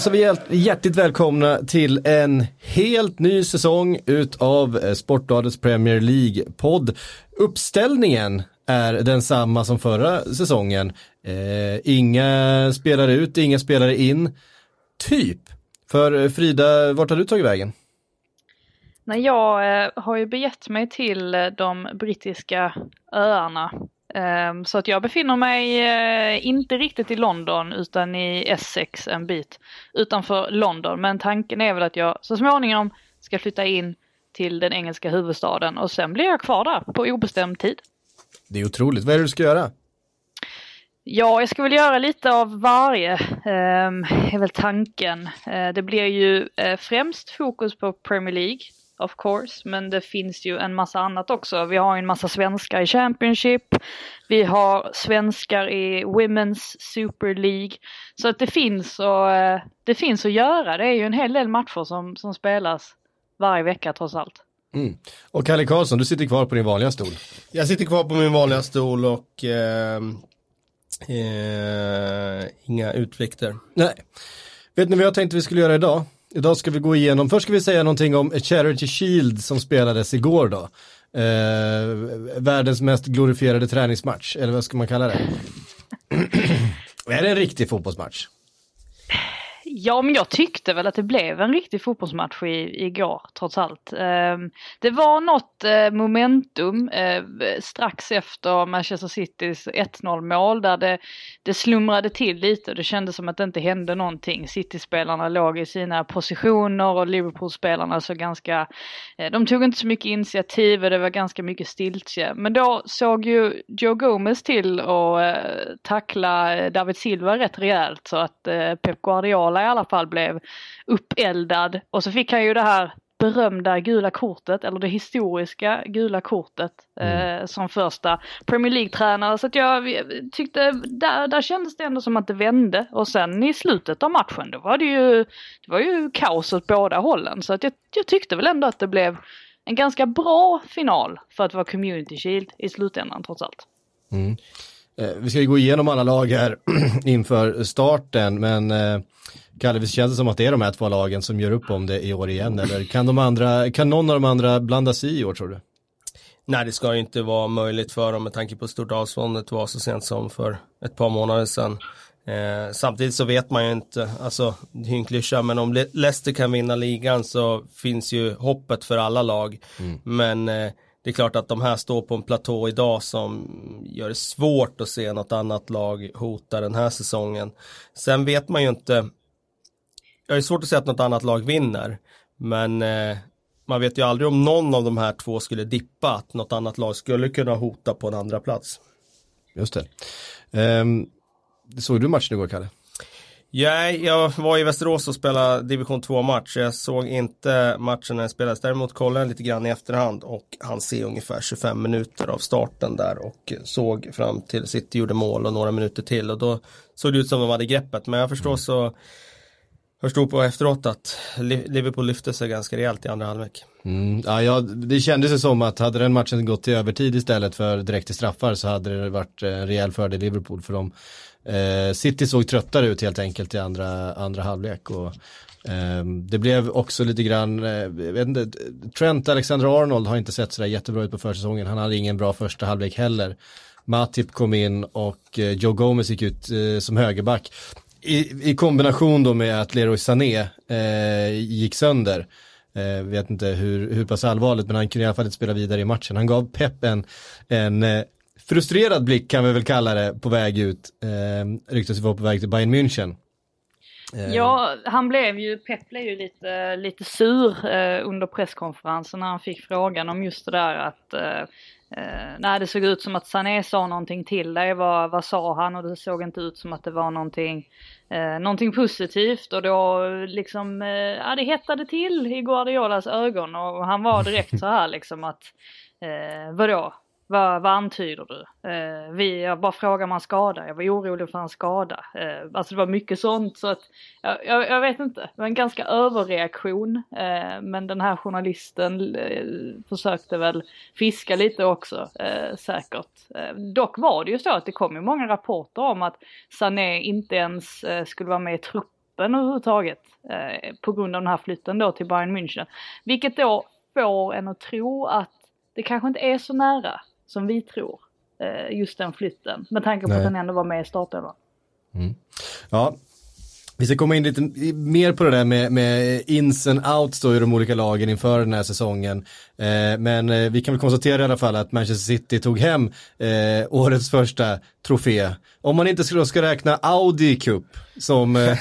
Hälsar vi hjärtligt välkomna till en helt ny säsong utav eh, Sportbladets Premier League-podd. Uppställningen är densamma som förra säsongen. Eh, inga spelare ut, inga spelare in. Typ. För eh, Frida, vart har du tagit vägen? Nej, jag eh, har ju begett mig till de brittiska öarna så att jag befinner mig eh, inte riktigt i London utan i Essex en bit utanför London. Men tanken är väl att jag så småningom ska flytta in till den engelska huvudstaden och sen blir jag kvar där på obestämd tid. Det är otroligt. Vad är det du ska göra? Ja, jag ska väl göra lite av varje, ehm, är väl tanken. Eh, det blir ju eh, främst fokus på Premier League of course, men det finns ju en massa annat också. Vi har en massa svenskar i Championship, vi har svenskar i Women's Super League. Så att det finns, och, eh, det finns att göra. Det är ju en hel del matcher som, som spelas varje vecka trots allt. Mm. Och Kalle Karlsson, du sitter kvar på din vanliga stol. Jag sitter kvar på min vanliga stol och eh, eh, inga utflykter. Nej. Vet ni vad jag tänkte vi skulle göra idag? Idag ska vi gå igenom, först ska vi säga någonting om Charity Shield som spelades igår då. Eh, världens mest glorifierade träningsmatch, eller vad ska man kalla det? är det en riktig fotbollsmatch? Ja, men jag tyckte väl att det blev en riktig fotbollsmatch i, igår, trots allt. Eh, det var något eh, momentum eh, strax efter Manchester Citys 1-0 mål där det, det slumrade till lite och det kändes som att det inte hände någonting. City-spelarna låg i sina positioner och Liverpool-spelarna så ganska, eh, de tog inte så mycket initiativ och det var ganska mycket stiltje. Men då såg ju Joe Gomez till att eh, tackla David Silva rätt rejält så att eh, Pep Guardiola i alla fall blev uppeldad. Och så fick han ju det här berömda gula kortet, eller det historiska gula kortet mm. eh, som första Premier League-tränare. Så att jag tyckte, där, där kändes det ändå som att det vände. Och sen i slutet av matchen, då var det ju, det var ju kaos åt båda hållen. Så att jag, jag tyckte väl ändå att det blev en ganska bra final för att vara Community Shield i slutändan trots allt. Mm. Eh, vi ska ju gå igenom alla lag här inför starten, men eh, Kalle, visst känns det som att det är de här två lagen som gör upp om det i år igen? Eller kan, de andra, kan någon av de andra blanda sig i år tror du? Nej, det ska ju inte vara möjligt för dem med tanke på stort avståndet var så sent som för ett par månader sedan. Eh, samtidigt så vet man ju inte, alltså det är en klyscha, men om Leicester kan vinna ligan så finns ju hoppet för alla lag. Mm. Men eh, det är klart att de här står på en platå idag som gör det svårt att se något annat lag hota den här säsongen. Sen vet man ju inte jag är svårt att säga att något annat lag vinner. Men eh, man vet ju aldrig om någon av de här två skulle dippa, att något annat lag skulle kunna hota på en andra plats. Just det. Um, såg du matchen igår, Kalle? Ja, jag var i Västerås och spelade division 2-match. Jag såg inte matchen när den spelades. Däremot kollade jag lite grann i efterhand och han se ungefär 25 minuter av starten där och såg fram till City gjorde mål och några minuter till och då såg det ut som de hade greppet. Men jag förstår så förstod på efteråt att Liverpool lyfte sig ganska rejält i andra halvlek. Mm, ja, ja, det kändes ju som att hade den matchen gått till övertid istället för direkt till straffar så hade det varit en rejäl fördel Liverpool för dem. Eh, City såg tröttare ut helt enkelt i andra, andra halvlek och eh, det blev också lite grann, eh, vet inte, Trent Alexander-Arnold har inte sett sådär jättebra ut på försäsongen, han hade ingen bra första halvlek heller. Matip kom in och eh, Joe Gomez gick ut eh, som högerback i, i kombination då med att Leroy Sané eh, gick sönder. Eh, vet inte hur, hur pass allvarligt men han kunde i alla fall inte spela vidare i matchen. Han gav Pep en, en eh, frustrerad blick kan vi väl kalla det på väg ut. Eh, ryktas vara på väg till Bayern München. Eh. Ja, han blev ju, Pep blev ju lite, lite sur eh, under presskonferensen när han fick frågan om just det där att eh, eh, nej, det såg ut som att Sané sa någonting till dig. Vad, vad sa han? Och det såg inte ut som att det var någonting, eh, någonting positivt. Och då liksom, eh, ja det hettade till i Guardiolas ögon. Och han var direkt så här liksom att, eh, vadå? Vad, vad antyder du? Eh, vi, jag bara frågar om han skada. Jag var orolig för hans skada. Eh, alltså det var mycket sånt så att jag, jag, jag vet inte. Det var en ganska överreaktion. Eh, men den här journalisten eh, försökte väl fiska lite också eh, säkert. Eh, dock var det ju så att det kom ju många rapporter om att Sané inte ens eh, skulle vara med i truppen truppen överhuvudtaget. Eh, på grund av den här flytten då till Bayern München. Vilket då får en att tro att det kanske inte är så nära som vi tror. Eh, just den flytten. Med tanke på Nej. att den ändå var med i startelvan. Mm. Ja, vi ska komma in lite mer på det där med, med ins and outs då i de olika lagen inför den här säsongen. Eh, men eh, vi kan väl konstatera i alla fall att Manchester City tog hem eh, årets första trofé. Om man inte ska, ska räkna Audi Cup som... Eh,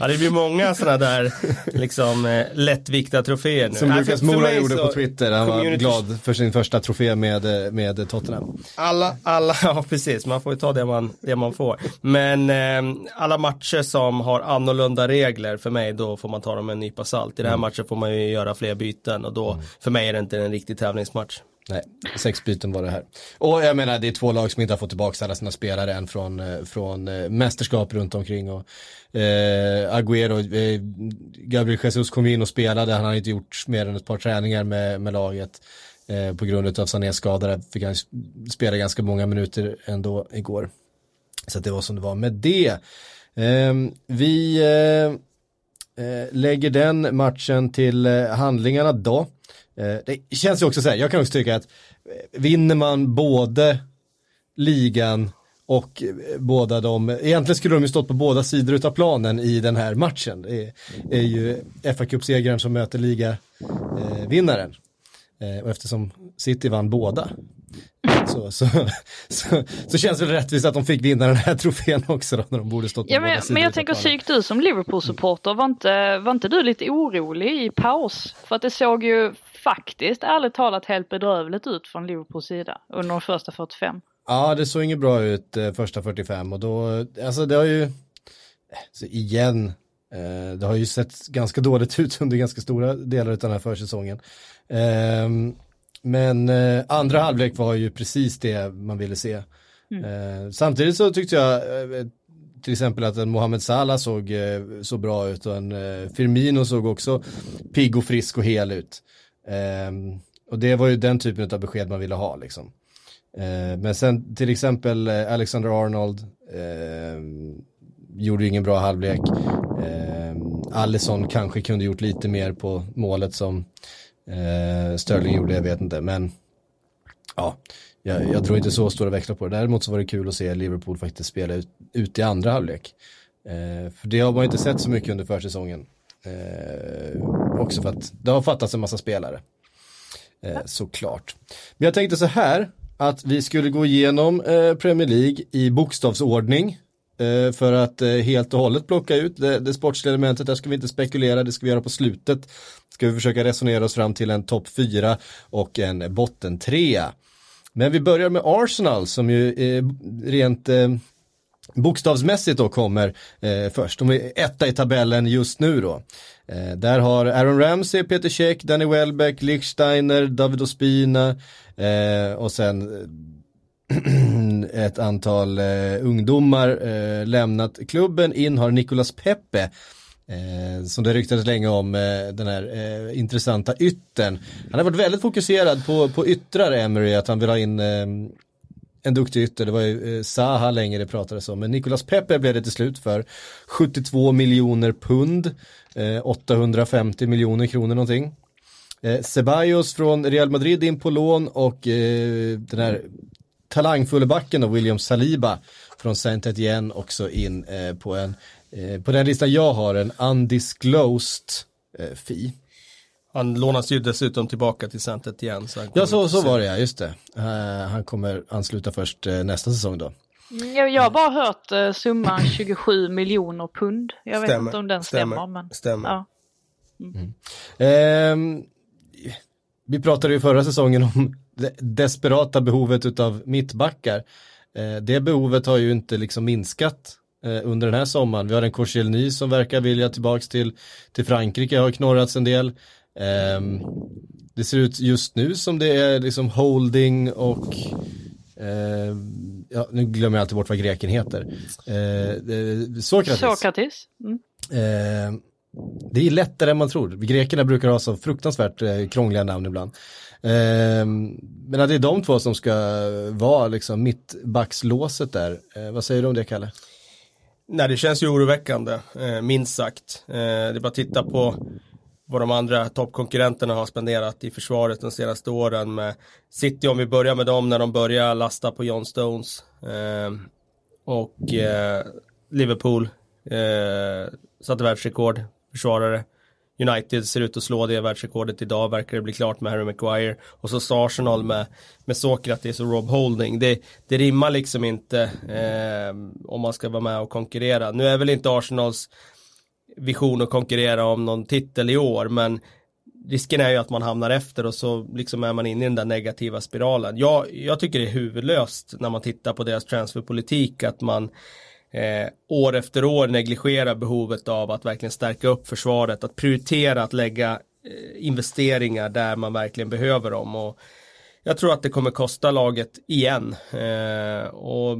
ja, det blir många sådana där liksom eh, lättvikta troféer nu. Som Lukas Mora gjorde på Twitter, han community... var glad för sin första trofé med, eh, med Tottenham. Alla, alla, ja precis, man får ju ta det man, det man får. Men eh, alla matcher som har annorlunda regler för mig, då får man ta dem med en nypa salt. I den här mm. matchen får man ju göra fler byten och då, mm. för mig är det inte en riktig tävlingsmatch. Nej, sex byten var det här. Och jag menar, det är två lag som inte har fått tillbaka alla sina spelare än från, eh, från äh, mästerskap runt omkring. Och, äh, Agüero, äh, Gabriel Jesus kom in och spelade, han har inte gjort mer än ett par träningar med, med laget. Äh, på grund av Sanés skada fick han spela ganska många minuter ändå igår. Så det var som det var med det. Ehm, vi eh, eh, lägger den matchen till eh, handlingarna då. Eh, det känns ju också så här, jag kan också tycka att eh, vinner man både ligan och båda de, egentligen skulle de ju stått på båda sidor av planen i den här matchen. Det är, är ju fa Cup-segraren som möter ligavinnaren. Eh, och eftersom City vann båda så, så, så, så, känns det rättvist att de fick vinna den här trofén också då, när de borde stått på ja, men, sidor. Men jag tänker Syk, du som Liverpool-supporter, var inte, var inte du lite orolig i paus? För att det såg ju faktiskt ärligt talat helt bedrövligt ut från Liverpools sida under de första 45. Ja, det såg inget bra ut eh, första 45 och då, alltså det har ju, så igen, eh, det har ju sett ganska dåligt ut under ganska stora delar av den här försäsongen. Eh, men eh, andra halvlek var ju precis det man ville se. Mm. Eh, samtidigt så tyckte jag eh, till exempel att en Mohamed Salah såg så bra ut och en Firmino såg också pigg och frisk och hel ut. Um, och det var ju den typen av besked man ville ha liksom. Men sen till exempel Alexander Arnold uh, gjorde ingen bra halvlek. Uh, Allison kanske kunde gjort lite mer på målet som Eh, Sterling gjorde, jag vet inte. Men ja, jag, jag tror inte så stora växlar på det. Däremot så var det kul att se Liverpool faktiskt spela ut, ut i andra halvlek. Eh, för det har man inte sett så mycket under försäsongen. Eh, också för att det har fattats en massa spelare. Eh, såklart. Men jag tänkte så här att vi skulle gå igenom eh, Premier League i bokstavsordning. Eh, för att eh, helt och hållet plocka ut det, det sportsliga elementet, där ska vi inte spekulera, det ska vi göra på slutet. Ska vi försöka resonera oss fram till en topp 4 och en botten 3. Men vi börjar med Arsenal som ju är rent eh, bokstavsmässigt då kommer eh, först. De är etta i tabellen just nu då. Eh, där har Aaron Ramsey, Peter Cech, Danny Welbeck, Lichsteiner, David Ospina eh, och sen eh, ett antal eh, ungdomar eh, lämnat klubben. In har Nicolas Pepe Eh, som det ryktades länge om, eh, den här eh, intressanta yttern. Han har varit väldigt fokuserad på, på yttrar, Emery, att han vill ha in eh, en duktig ytter, det var ju eh, Zaha länge det pratades om, men Nicolas Pepe blev det till slut för 72 miljoner pund, eh, 850 miljoner kronor någonting. Eh, Ceballos från Real Madrid in på lån och eh, den här talangfulla backen och William Saliba från Saint Etienne också in eh, på en, eh, på den listan jag har, en undisclosed eh, fee. Han lånas ju dessutom tillbaka till centret igen. Så ja, så, så var det ja, just det. Uh, han kommer ansluta först uh, nästa säsong då. Mm, jag, jag har bara hört uh, summan 27 miljoner pund. Jag stämmer, vet inte om den stämmer. stämmer men, stämmer. Ja. Mm. Mm. vi pratade ju förra säsongen om desperata behovet av mittbackar. det behovet har ju inte liksom minskat under den här sommaren. Vi har en Korselny som verkar vilja tillbaks till, till Frankrike, har knorrats en del. Um, det ser ut just nu som det är liksom holding och uh, ja, nu glömmer jag alltid bort vad greken heter. Sokrates. Sokrates. Mm. Uh, det är lättare än man tror. Grekerna brukar ha så fruktansvärt eh, krångliga namn ibland. Eh, men att det är de två som ska vara liksom mittbackslåset där. Eh, vad säger du om det Kalle? Nej, det känns ju oroväckande, eh, minst sagt. Eh, det är bara att titta på vad de andra toppkonkurrenterna har spenderat i försvaret de senaste åren med City om vi börjar med dem när de börjar lasta på John Stones eh, och eh, Liverpool eh, satte världsrekord försvarare United ser ut att slå det världsrekordet idag, verkar det bli klart med Harry Maguire. Och så Arsenal med, med Sokratis och Rob Holding. Det, det rimmar liksom inte eh, om man ska vara med och konkurrera. Nu är väl inte Arsenals vision att konkurrera om någon titel i år, men risken är ju att man hamnar efter och så liksom är man inne i den där negativa spiralen. Jag, jag tycker det är huvudlöst när man tittar på deras transferpolitik att man eh, år efter år negligera behovet av att verkligen stärka upp försvaret, att prioritera att lägga eh, investeringar där man verkligen behöver dem. Och jag tror att det kommer kosta laget igen. Eh, och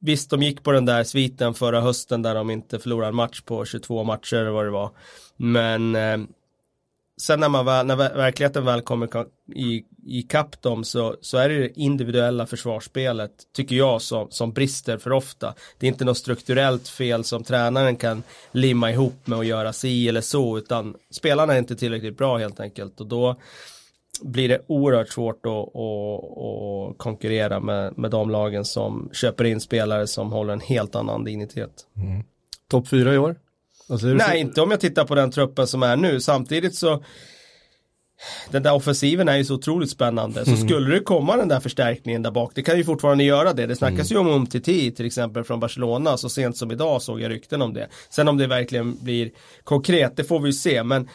Visst, de gick på den där sviten förra hösten där de inte förlorade en match på 22 matcher eller vad det var. Men eh, sen när, man väl, när verkligheten väl kommer i, i kapp dem så, så är det det individuella försvarsspelet, tycker jag, som, som brister för ofta. Det är inte något strukturellt fel som tränaren kan limma ihop med att göra si eller så, utan spelarna är inte tillräckligt bra helt enkelt. Och då blir det oerhört svårt att, att, att konkurrera med, med de lagen som köper in spelare som håller en helt annan dignitet. Mm. Topp fyra i år? Alltså, Nej, inte om jag tittar på den truppen som är nu. Samtidigt så den där offensiven är ju så otroligt spännande. Så mm. skulle det komma den där förstärkningen där bak, det kan ju fortfarande göra det. Det snackas mm. ju om Umtiti till exempel från Barcelona, så sent som idag såg jag rykten om det. Sen om det verkligen blir konkret, det får vi ju se. Men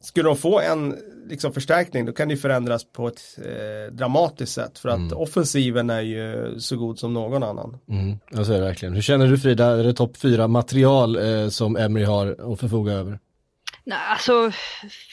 skulle de få en liksom, förstärkning då kan det förändras på ett eh, dramatiskt sätt för att mm. offensiven är ju så god som någon annan. Mm. Jag säger verkligen. Hur känner du Frida, är det topp fyra material eh, som Emery har att förfoga över? Nej, alltså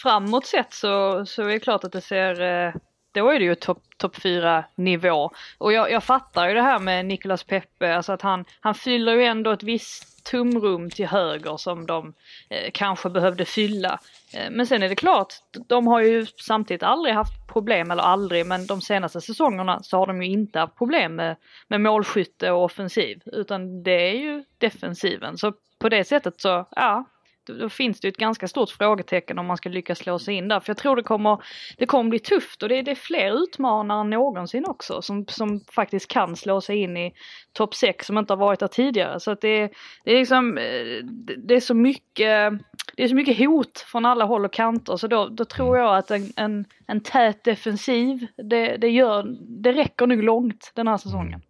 framåt sett så, så är det klart att det ser, eh, då är det ju topp top fyra nivå. Och jag, jag fattar ju det här med Nicolas Peppe, alltså att han, han fyller ju ändå ett visst tomrum till höger som de eh, kanske behövde fylla. Eh, men sen är det klart, de har ju samtidigt aldrig haft problem, eller aldrig, men de senaste säsongerna så har de ju inte haft problem med, med målskytte och offensiv, utan det är ju defensiven. Så på det sättet så, ja, då finns det ett ganska stort frågetecken om man ska lyckas slå sig in där. För jag tror det kommer, det kommer bli tufft och det är, det är fler utmanare än någonsin också som, som faktiskt kan slå sig in i topp 6 som inte har varit där tidigare. Så att det, det är liksom, eh, det är så mycket det är så mycket hot från alla håll och kanter så då, då tror jag att en, en, en tät defensiv, det, det, gör, det räcker nog långt den här säsongen.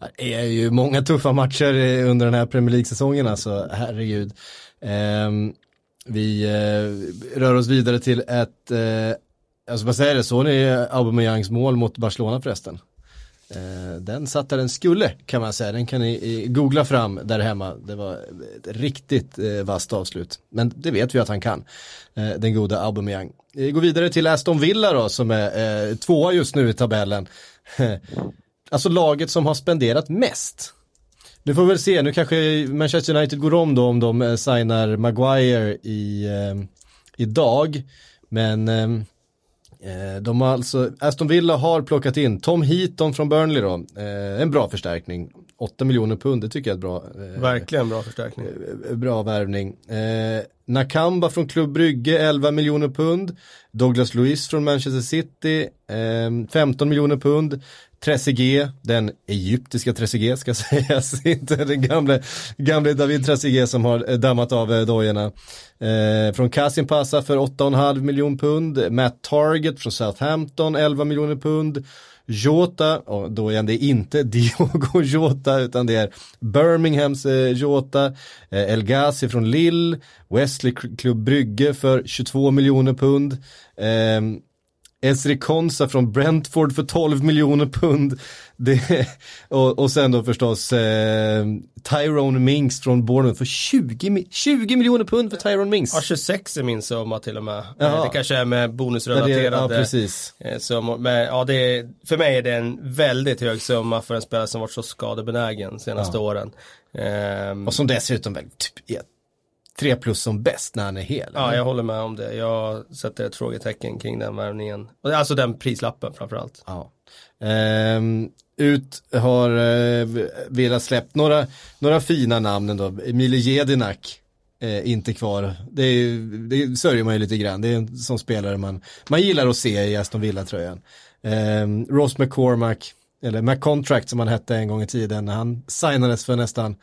Mm. Det är ju många tuffa matcher under den här Premier League-säsongen alltså, herregud. Ehm, vi eh, rör oss vidare till ett, eh, alltså vad säger det, såg ni Aubameyangs mål mot Barcelona förresten? Eh, den satt där den skulle kan man säga, den kan ni googla fram där hemma. Det var ett riktigt eh, vasst avslut. Men det vet vi att han kan, den goda Aubameyang. Vi går vidare till Aston Villa då som är tvåa just nu i tabellen. alltså laget som har spenderat mest nu får vi väl se, nu kanske Manchester United går om då om de eh, signar Maguire i, eh, idag. Men eh, eh, de har alltså, Aston Villa har plockat in Tom Heaton från Burnley då, eh, en bra förstärkning. 8 miljoner pund, det tycker jag är ett bra. Eh, Verkligen bra förstärkning. bra värvning. Nakamba från Klubb Brygge, 11 miljoner pund. Douglas Lewis från Manchester City, 15 miljoner pund. Trezeguet, den egyptiska Trezeguet ska sägas, inte den gamle, gamle David Trezeguet som har eh, dammat av eh, dojorna. Eh, från Kasim Passa för 8,5 miljoner pund, Matt Target från Southampton 11 miljoner pund, Jota, och då är det inte Diogo Jota utan det är Birminghams eh, Jota, eh, El Ghazi från Lille, Wesley Klubb Brygge för 22 miljoner pund, eh, Esri Konsa från Brentford för 12 miljoner pund. Det, och, och sen då förstås eh, Tyrone Minks från Bournemouth för 20, 20 miljoner pund för Tyrone Minks. Ja, 26 är min summa till och med. Jaha. Det kanske är med bonusrelaterade. Ja, precis. Eh, summor. Men ja, det är, för mig är det en väldigt hög summa för en spelare som varit så skadebenägen senaste ja. åren. Um, och som dessutom väl typ tre plus som bäst när han är hel. Ja, jag håller med om det. Jag sätter ett frågetecken kring den värvningen. Alltså den prislappen framförallt. Ja. Ehm, ut har eh, Villa släppt några, några fina namn ändå. Emilio Jedinak. Eh, inte kvar. Det, är, det sörjer man ju lite grann. Det är en sån spelare man, man gillar att se i Aston Villa-tröjan. Eh, Ross McCormack, eller McContract som han hette en gång i tiden, han signades för nästan,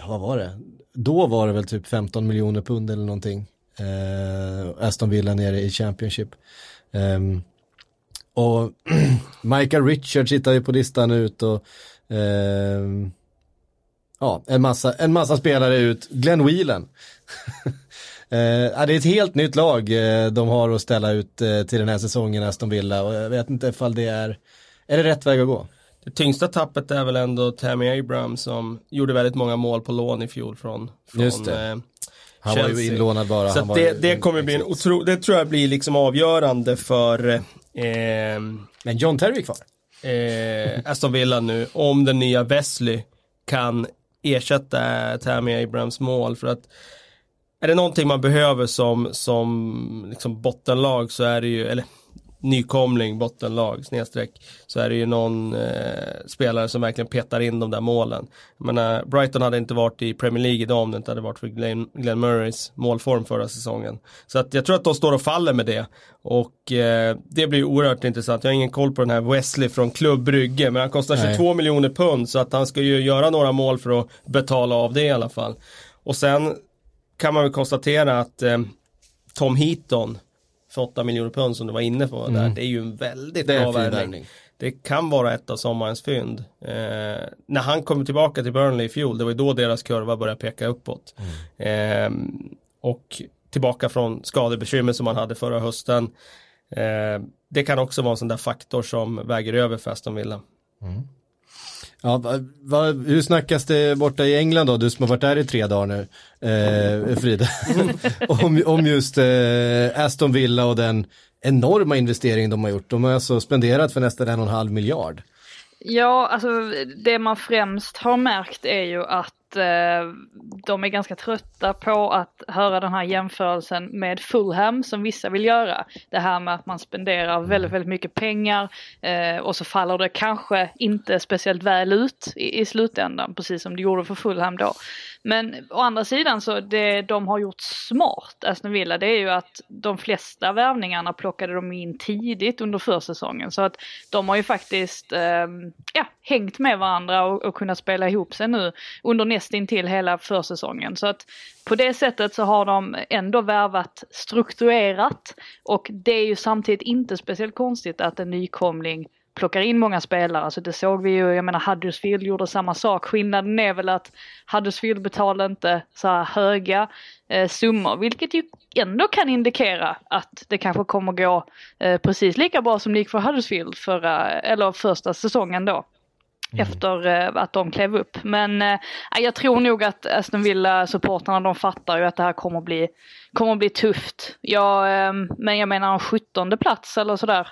ja vad var det? Då var det väl typ 15 miljoner pund eller någonting. Eh, Aston Villa nere i Championship. Eh, och Michael Richards hittar ju på listan ut och eh, ja, en massa, en massa spelare ut. Glenn Whelan. eh, det är ett helt nytt lag eh, de har att ställa ut eh, till den här säsongen, Aston Villa. Och jag vet inte ifall det är, är det rätt väg att gå? Det tyngsta tappet är väl ändå Tammy Abraham som gjorde väldigt många mål på lån i fjol från, från Just det. Eh, han var ju inlånad bara. Så det, det kommer bli en otro, det tror jag blir liksom avgörande för eh, Men John Terry är kvar. Eh, Aston Villa nu, om den nya Wesley kan ersätta Tammy Abrams mål för att är det någonting man behöver som, som liksom bottenlag så är det ju, eller nykomling, bottenlag, snedstreck, så är det ju någon eh, spelare som verkligen petar in de där målen. Jag menar, Brighton hade inte varit i Premier League idag om det inte hade varit för Glenn, Glenn Murrays målform förra säsongen. Så att jag tror att de står och faller med det. Och eh, det blir oerhört intressant. Jag har ingen koll på den här Wesley från Klubb Brygge, men han kostar 22 Nej. miljoner pund så att han ska ju göra några mål för att betala av det i alla fall. Och sen kan man väl konstatera att eh, Tom Heaton för 8 miljoner pund som du var inne på mm. där. Det är ju en väldigt bra värvning. Det kan vara ett av sommarens fynd. Eh, när han kom tillbaka till Burnley i fjol, det var ju då deras kurva började peka uppåt. Mm. Eh, och tillbaka från skadebekymmer som man hade förra hösten. Eh, det kan också vara en sån där faktor som väger över för Aston Villa. Mm. Ja, va, va, hur snackas det borta i England då, du som har varit där i tre dagar nu, eh, Frida, om, om just eh, Aston Villa och den enorma investering de har gjort. De har alltså spenderat för nästan en och en halv miljard. Ja, alltså det man främst har märkt är ju att eh, de är ganska trötta på att höra den här jämförelsen med Fulham som vissa vill göra. Det här med att man spenderar väldigt, väldigt mycket pengar eh, och så faller det kanske inte speciellt väl ut i, i slutändan, precis som det gjorde för Fulham då. Men å andra sidan så det de har gjort smart, Aston Villa, det är ju att de flesta värvningarna plockade de in tidigt under försäsongen. Så att de har ju faktiskt eh, ja, hängt med varandra och, och kunnat spela ihop sig nu under nästintill hela försäsongen. Så att på det sättet så har de ändå värvat strukturerat och det är ju samtidigt inte speciellt konstigt att en nykomling plockar in många spelare. Alltså det såg vi ju, jag menar Huddersfield gjorde samma sak. Skillnaden är väl att Huddersfield betalar inte så här höga eh, summor, vilket ju ändå kan indikera att det kanske kommer gå eh, precis lika bra som det gick för Huddersfield förra, eller första säsongen då. Mm. Efter eh, att de klev upp. Men eh, jag tror nog att Aston Villa-supportrarna de fattar ju att det här kommer bli, kommer bli tufft. Ja, eh, men jag menar en sjuttonde plats eller sådär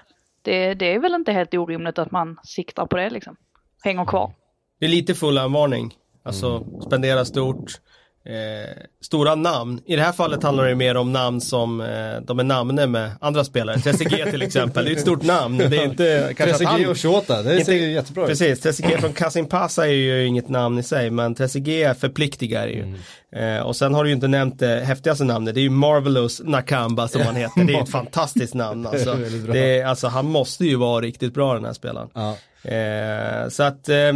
det, det är väl inte helt orimligt att man siktar på det liksom. Hänger kvar. Det är lite full varning. Alltså mm. spendera stort, eh, stora namn. I det här fallet handlar det mer om namn som eh, de är namne med andra spelare. Trezeguet till exempel, det är ett stort namn. Det är inte Trezeguet och Shota, det ser ju jättebra ut. Precis, Trezeguet från Kasimpasa är ju inget namn i sig, men Trezeguet förpliktigar ju. Mm. Eh, och sen har du ju inte nämnt det häftigaste namnet, det är ju Marvelous Nakamba som han heter. Det är ett fantastiskt namn alltså. Det är, alltså. Han måste ju vara riktigt bra den här spelaren. Ja. Eh, så att eh,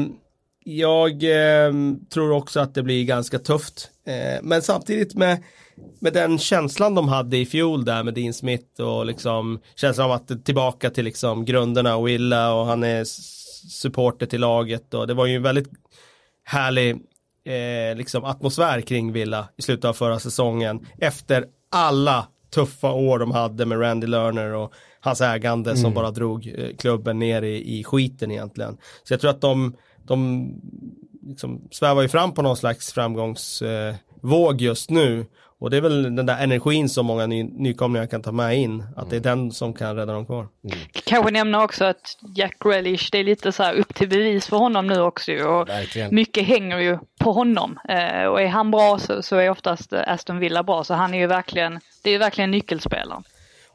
jag eh, tror också att det blir ganska tufft. Eh, men samtidigt med, med den känslan de hade i fjol där med Dean Smith och liksom känslan av att tillbaka till liksom grunderna och Willa och han är supporter till laget och det var ju en väldigt härlig eh, liksom atmosfär kring Villa i slutet av förra säsongen efter alla tuffa år de hade med Randy Lerner och hans ägande mm. som bara drog eh, klubben ner i, i skiten egentligen. Så jag tror att de de liksom svävar ju fram på någon slags framgångsvåg just nu. Och det är väl den där energin som många ny, nykomlingar kan ta med in, att det är den som kan rädda dem kvar. Mm. Kanske nämna också att Jack Grealish, det är lite så här upp till bevis för honom nu också och Verkligen. mycket hänger ju på honom. Eh, och är han bra så, så är oftast Aston Villa bra, så han är ju verkligen, det är verkligen nyckelspelaren.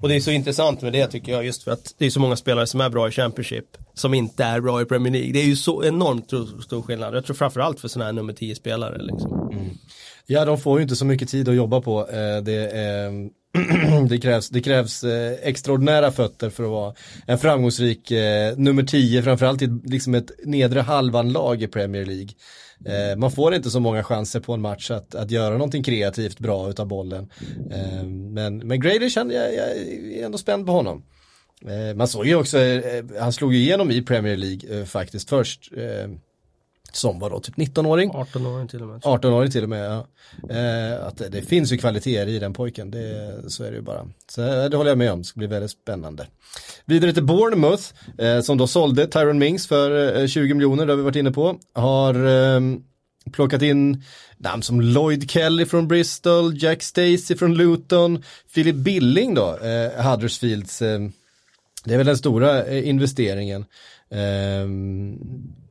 Och det är så intressant med det tycker jag, just för att det är så många spelare som är bra i Championship, som inte är bra i Premier League. Det är ju så enormt stor skillnad. Jag tror framförallt för sådana här nummer 10-spelare. Liksom. Mm. Ja, de får ju inte så mycket tid att jobba på. Eh, det, eh, det krävs, det krävs eh, extraordinära fötter för att vara en framgångsrik nummer 10, framförallt i liksom ett nedre halvan-lag i Premier League. Eh, man får inte så många chanser på en match att, att göra någonting kreativt bra utav bollen. Eh, men, men Grady känner jag, jag är ändå spänd på honom. Eh, man såg ju också, eh, eh han slog ju igenom i Premier League eh, faktiskt först. Eh, Eh, som var då typ 19-åring. 18-åring till och med. 18-åring till och med, ja. Eh, att det finns ju kvaliteter i den pojken, det, så är det ju bara. Så det håller jag med om, det ska bli väldigt spännande. Vidare till Bournemouth, eh, som då sålde Tyron Mings för eh, 20 miljoner, det har vi varit inne på. Har eh, plockat in namn som Lloyd Kelly från Bristol, Jack Stacey från Luton, Philip Billing då, eh, Huddersfields, eh, det är väl den stora eh, investeringen. Um,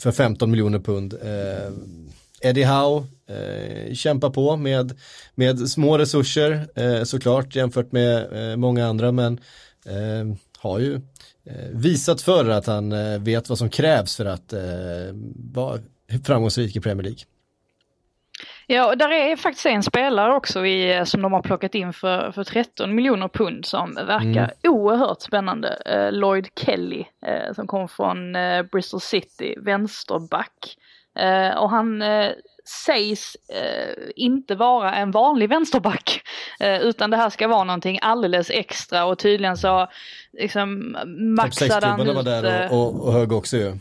för 15 miljoner pund. Eh, Eddie Howe eh, kämpar på med, med små resurser eh, såklart jämfört med eh, många andra men eh, har ju eh, visat förr att han eh, vet vad som krävs för att eh, vara framgångsrik i Premier League. Ja, och där är faktiskt en spelare också i, som de har plockat in för, för 13 miljoner pund som verkar mm. oerhört spännande. Uh, Lloyd Kelly uh, som kom från uh, Bristol City, vänsterback. och han sägs inte vara en vanlig vänsterback. utan det här ska vara någonting alldeles extra och tydligen så liksom maxade han ut. var där och, och, och hög också ju.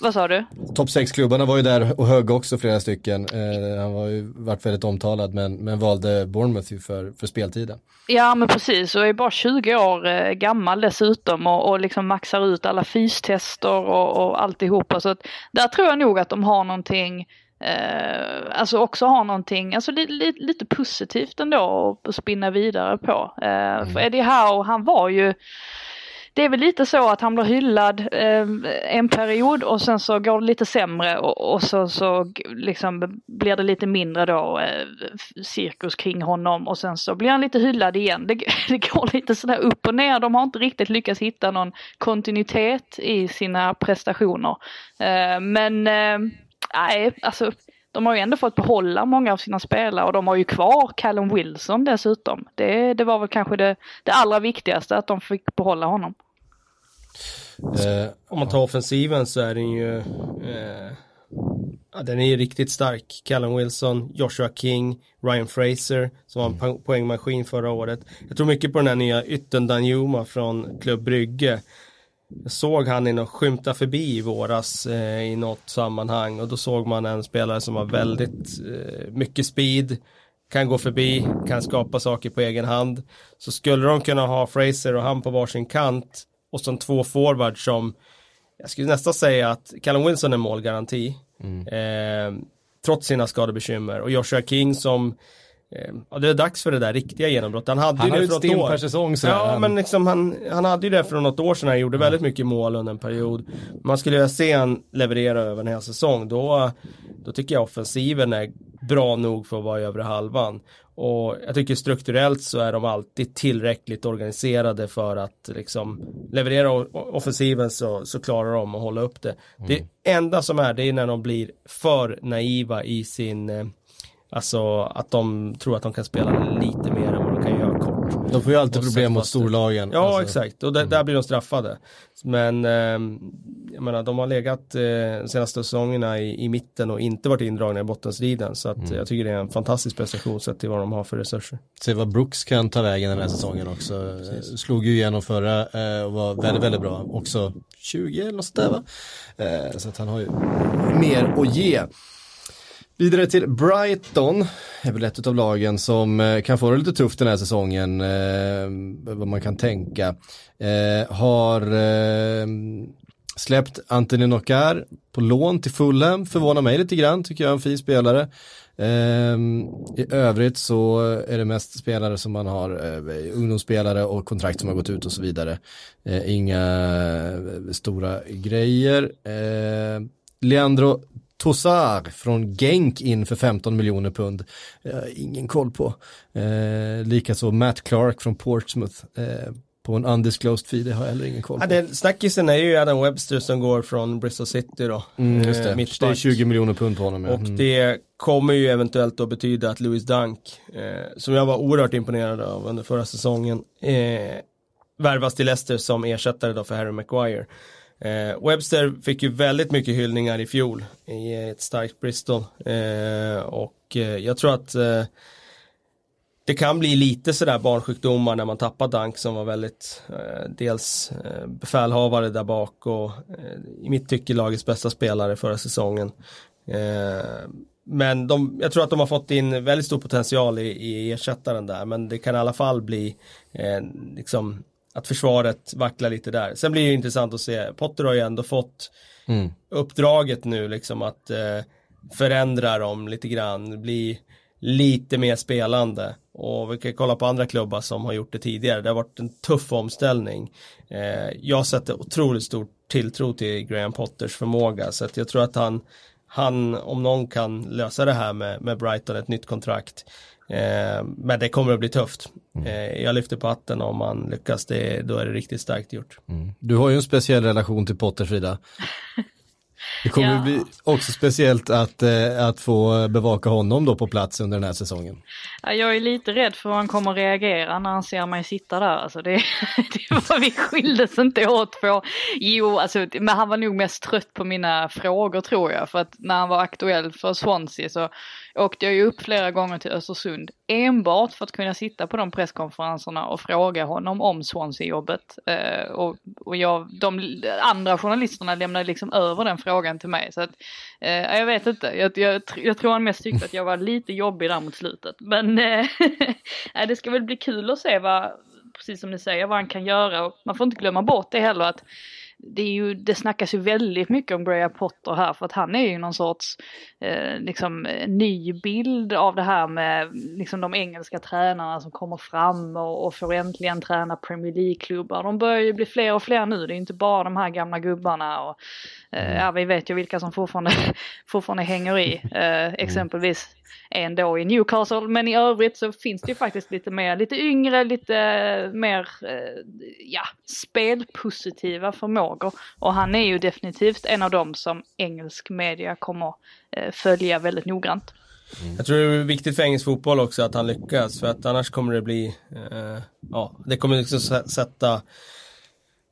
Vad sa du? Topp 6-klubbarna var ju där och högg också flera stycken. Eh, han var ju varit väldigt omtalad men, men valde Bournemouth för, för speltiden. Ja men precis och är bara 20 år eh, gammal dessutom och, och liksom maxar ut alla fystester och, och alltihopa. Så att där tror jag nog att de har någonting Eh, alltså också har någonting, alltså li, li, lite positivt ändå att spinna vidare på. Eh, mm. För Eddie Howe, han var ju det är väl lite så att han blir hyllad eh, en period och sen så går det lite sämre och, och så, så liksom blir det lite mindre då eh, cirkus kring honom och sen så blir han lite hyllad igen. Det, det går lite sådär upp och ner. De har inte riktigt lyckats hitta någon kontinuitet i sina prestationer. Eh, men eh, nej, alltså de har ju ändå fått behålla många av sina spelare och de har ju kvar Callum Wilson dessutom. Det, det var väl kanske det, det allra viktigaste att de fick behålla honom. Eh, om man tar offensiven så är den ju eh, ja, den är ju riktigt stark. Callum Wilson, Joshua King, Ryan Fraser som var en poängmaskin förra året. Jag tror mycket på den här nya ytten Danjuma från Klubb Brygge. Jag såg han i något skymta förbi i våras eh, i något sammanhang och då såg man en spelare som har väldigt eh, mycket speed, kan gå förbi, kan skapa saker på egen hand. Så skulle de kunna ha Fraser och han på varsin kant och som två forwards som jag skulle nästan säga att Callum Wilson är målgaranti. Mm. Eh, trots sina skadebekymmer och Joshua King som Ja, det är dags för det där riktiga genombrottet. Han hade han ju det för något år. per säsong sådär. Ja, men liksom han, han hade ju det för något år sedan. Han gjorde mm. väldigt mycket mål under en period. Man skulle vilja se han leverera över en hel säsong. Då, då tycker jag offensiven är bra nog för att vara i övre halvan. Och jag tycker strukturellt så är de alltid tillräckligt organiserade för att liksom leverera offensiven så, så klarar de att hålla upp det. Mm. Det enda som är det är när de blir för naiva i sin eh, Alltså att de tror att de kan spela lite mer än vad de kan göra kort. De får ju alltid problem mot storlagen. Ja alltså. exakt och där, mm. där blir de straffade. Men eh, jag menar de har legat eh, senaste säsongerna i, i mitten och inte varit indragna i bottenstriden. Så att mm. jag tycker det är en fantastisk prestation sett till vad de har för resurser. Se vad Brooks kan ta vägen den här säsongen också. Precis. Slog ju igenom förra eh, och var väldigt, väldigt bra. Också 20 eller något sånt där va? Eh, så att han har ju mer att ge. Vidare till Brighton, är väl ett av lagen som eh, kan få det lite tufft den här säsongen, eh, vad man kan tänka. Eh, har eh, släppt Anthony Knockar på lån till Fulham, förvånar mig lite grann, tycker jag är en fin spelare. Eh, I övrigt så är det mest spelare som man har, eh, ungdomsspelare och kontrakt som har gått ut och så vidare. Inga stora grejer. Leandro Tossar från Genk in för 15 miljoner pund. ingen koll på. Likaså Matt Clark från Portsmouth på en undisclosed fee, det har jag heller ingen koll på. Ja, det, snackisen är ju Adam Webster som går från Bristol City då. Mm, just det. det är 20 miljoner pund på honom. Ja. Och mm. det kommer ju eventuellt då betyda att Louis Dunk, eh, som jag var oerhört imponerad av under förra säsongen, eh, värvas till Leicester som ersättare då för Harry Maguire. Eh, Webster fick ju väldigt mycket hyllningar i fjol i ett starkt Bristol eh, och eh, jag tror att eh, det kan bli lite sådär barnsjukdomar när man tappar Dank som var väldigt eh, dels eh, befälhavare där bak och eh, i mitt tycke lagets bästa spelare förra säsongen. Eh, men de, jag tror att de har fått in väldigt stor potential i, i ersättaren där men det kan i alla fall bli eh, liksom att försvaret vacklar lite där. Sen blir det intressant att se, Potter har ju ändå fått mm. uppdraget nu liksom att eh, förändra dem lite grann, bli lite mer spelande. Och vi kan kolla på andra klubbar som har gjort det tidigare. Det har varit en tuff omställning. Eh, jag sätter otroligt stor tilltro till Graham Potters förmåga. Så att jag tror att han, han om någon kan lösa det här med, med Brighton, ett nytt kontrakt. Eh, men det kommer att bli tufft. Mm. Eh, jag lyfter på hatten om man lyckas, det, då är det riktigt starkt gjort. Mm. Du har ju en speciell relation till Potter Frida. Det kommer ja. bli också speciellt att, eh, att få bevaka honom då på plats under den här säsongen. Ja, jag är lite rädd för hur han kommer reagera när han ser mig sitta där. Alltså det, det var, vi skildes inte åt på. Jo, alltså, men han var nog mest trött på mina frågor tror jag. För att när han var aktuell för Swansea så åkte jag ju upp flera gånger till Östersund enbart för att kunna sitta på de presskonferenserna och fråga honom om Swansea-jobbet. Eh, och, och jag, de andra journalisterna lämnade liksom över den frågan till mig. Så att, eh, jag vet inte, jag, jag, jag, tror han mest tyckte att jag var lite jobbig där mot slutet. Men eh, det ska väl bli kul att se vad, precis som ni säger, vad han kan göra. Och man får inte glömma bort det heller att det, är ju, det snackas ju väldigt mycket om Graham Potter här för att han är ju någon sorts eh, liksom, ny bild av det här med liksom, de engelska tränarna som kommer fram och, och får äntligen träna Premier League-klubbar. De börjar ju bli fler och fler nu, det är inte bara de här gamla gubbarna. Och, eh, ja, vi vet ju vilka som fortfarande, fortfarande hänger i, eh, exempelvis en då i Newcastle. Men i övrigt så finns det ju faktiskt lite mer, lite yngre, lite mer, eh, ja, spelpositiva förmågor. Och han är ju definitivt en av dem som engelsk media kommer eh, följa väldigt noggrant. Mm. Jag tror det är viktigt för engelsk fotboll också att han lyckas för att annars kommer det bli, eh, ja, det kommer liksom sätta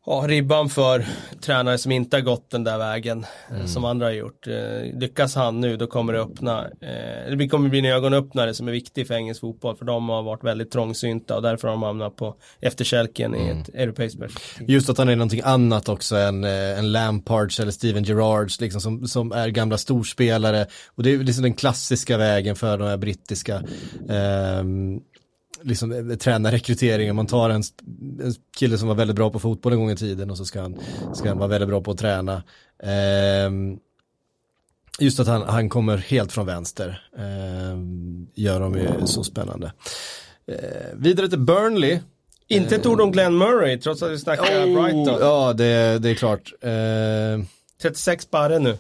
ja, ribban för tränare som inte har gått den där vägen eh, mm. som andra har gjort. Eh, lyckas han nu då kommer det öppna, eh, det kommer bli en ögonöppnare som är viktig för engelsk fotboll för de har varit väldigt trångsynta och därför har de hamnat på efterkälken mm. i ett europeiskt perspektiv. Just att han är någonting annat också än en Lampards eller Steven Gerrards liksom som, som är gamla storspelare och det är liksom den klassiska vägen för de här brittiska um, liksom, eh, tränarrekryteringen. Man tar en, en kille som var väldigt bra på fotboll en gång i tiden och så ska han, ska han vara väldigt bra på att träna. Eh, just att han, han kommer helt från vänster eh, gör dem ju så spännande. Eh, vidare till Burnley. Inte ett ord om Glenn Murray trots att vi snackar oh, Brighton. Ja, det, det är klart. 36 eh, barre nu.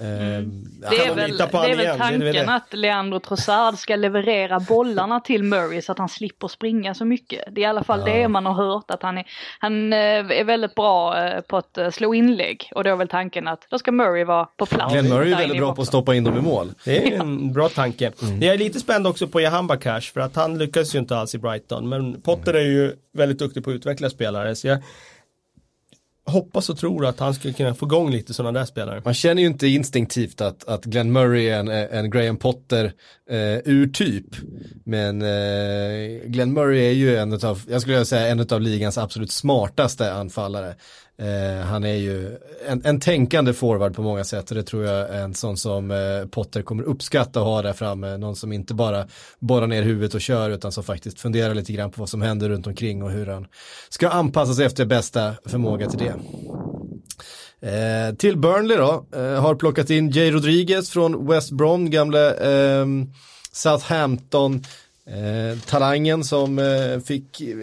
Mm. Det är väl, det är väl tanken det är det. att Leandro Trossard ska leverera bollarna till Murray så att han slipper springa så mycket. Det är i alla fall ja. det man har hört att han är, han eh, är väldigt bra eh, på att eh, slå inlägg och då är väl tanken att då ska Murray vara på plats. Glenn Murray är väldigt bra på att stoppa in dem i mål. Det är en bra tanke. Mm. Jag är lite spänd också på Jahamba Cash för att han lyckas ju inte alls i Brighton men Potter är ju väldigt duktig på att utveckla spelare så jag hoppas och tror att han skulle kunna få igång lite sådana där spelare. Man känner ju inte instinktivt att, att Glenn Murray är en, en Graham Potter eh, urtyp. Men eh, Glenn Murray är ju en av, jag skulle säga en av ligans absolut smartaste anfallare. Eh, han är ju en, en tänkande forward på många sätt och det tror jag är en sån som eh, Potter kommer uppskatta att ha där framme. Någon som inte bara borrar ner huvudet och kör utan som faktiskt funderar lite grann på vad som händer runt omkring och hur han ska anpassa sig efter bästa förmåga till det. Eh, till Burnley då, eh, har plockat in Jay Rodriguez från West Brom, gamle eh, Southampton Eh, talangen som eh, fick eh,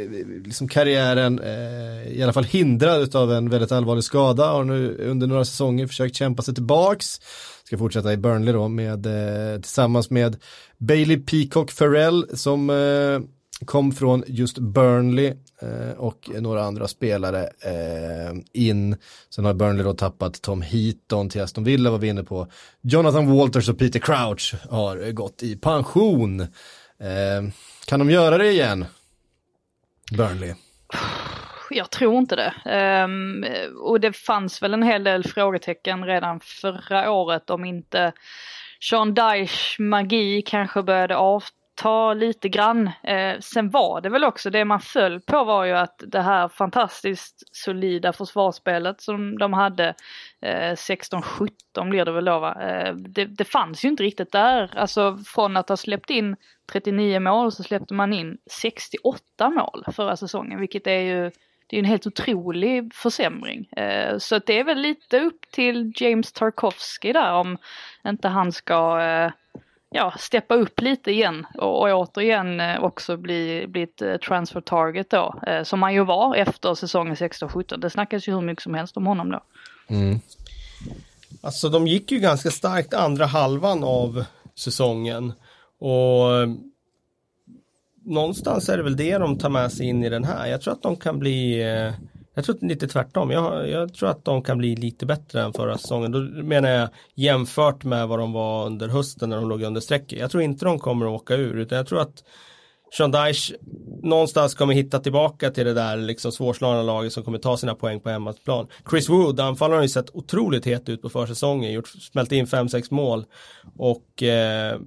liksom karriären eh, i alla fall hindrad av en väldigt allvarlig skada har nu under några säsonger försökt kämpa sig tillbaks. Ska fortsätta i Burnley då med, eh, tillsammans med Bailey Peacock Farrell som eh, kom från just Burnley eh, och några andra spelare eh, in. Sen har Burnley då tappat Tom Heaton till Aston Villa var vi inne på. Jonathan Walters och Peter Crouch har eh, gått i pension. Eh, kan de göra det igen? Burnley? Jag tror inte det. Um, och det fanns väl en hel del frågetecken redan förra året om inte Sean Dyche magi kanske började avta ta lite grann. Eh, sen var det väl också det man föll på var ju att det här fantastiskt solida försvarsspelet som de hade eh, 16-17 blir det väl då va. Eh, det, det fanns ju inte riktigt där. Alltså från att ha släppt in 39 mål så släppte man in 68 mål förra säsongen vilket är ju det är en helt otrolig försämring. Eh, så det är väl lite upp till James Tarkovsky där om inte han ska eh, ja, steppa upp lite igen och, och återigen eh, också bli, bli ett eh, transfer target då. Eh, som han ju var efter säsongen 16-17. Det snackas ju hur mycket som helst om honom då. Mm. Alltså de gick ju ganska starkt andra halvan av säsongen. Och någonstans är det väl det de tar med sig in i den här. Jag tror att de kan bli jag tror lite tvärtom. Jag, jag, tror att de kan bli lite bättre än förra säsongen. Då menar jag jämfört med vad de var under hösten när de låg under strecket. Jag tror inte de kommer att åka ur utan jag tror att Sean Dyche någonstans kommer hitta tillbaka till det där liksom svårslagna laget som kommer ta sina poäng på hemmaplan. Chris Wood, anfallaren har ju sett otroligt het ut på försäsongen, gjort, smält in 5-6 mål och eh,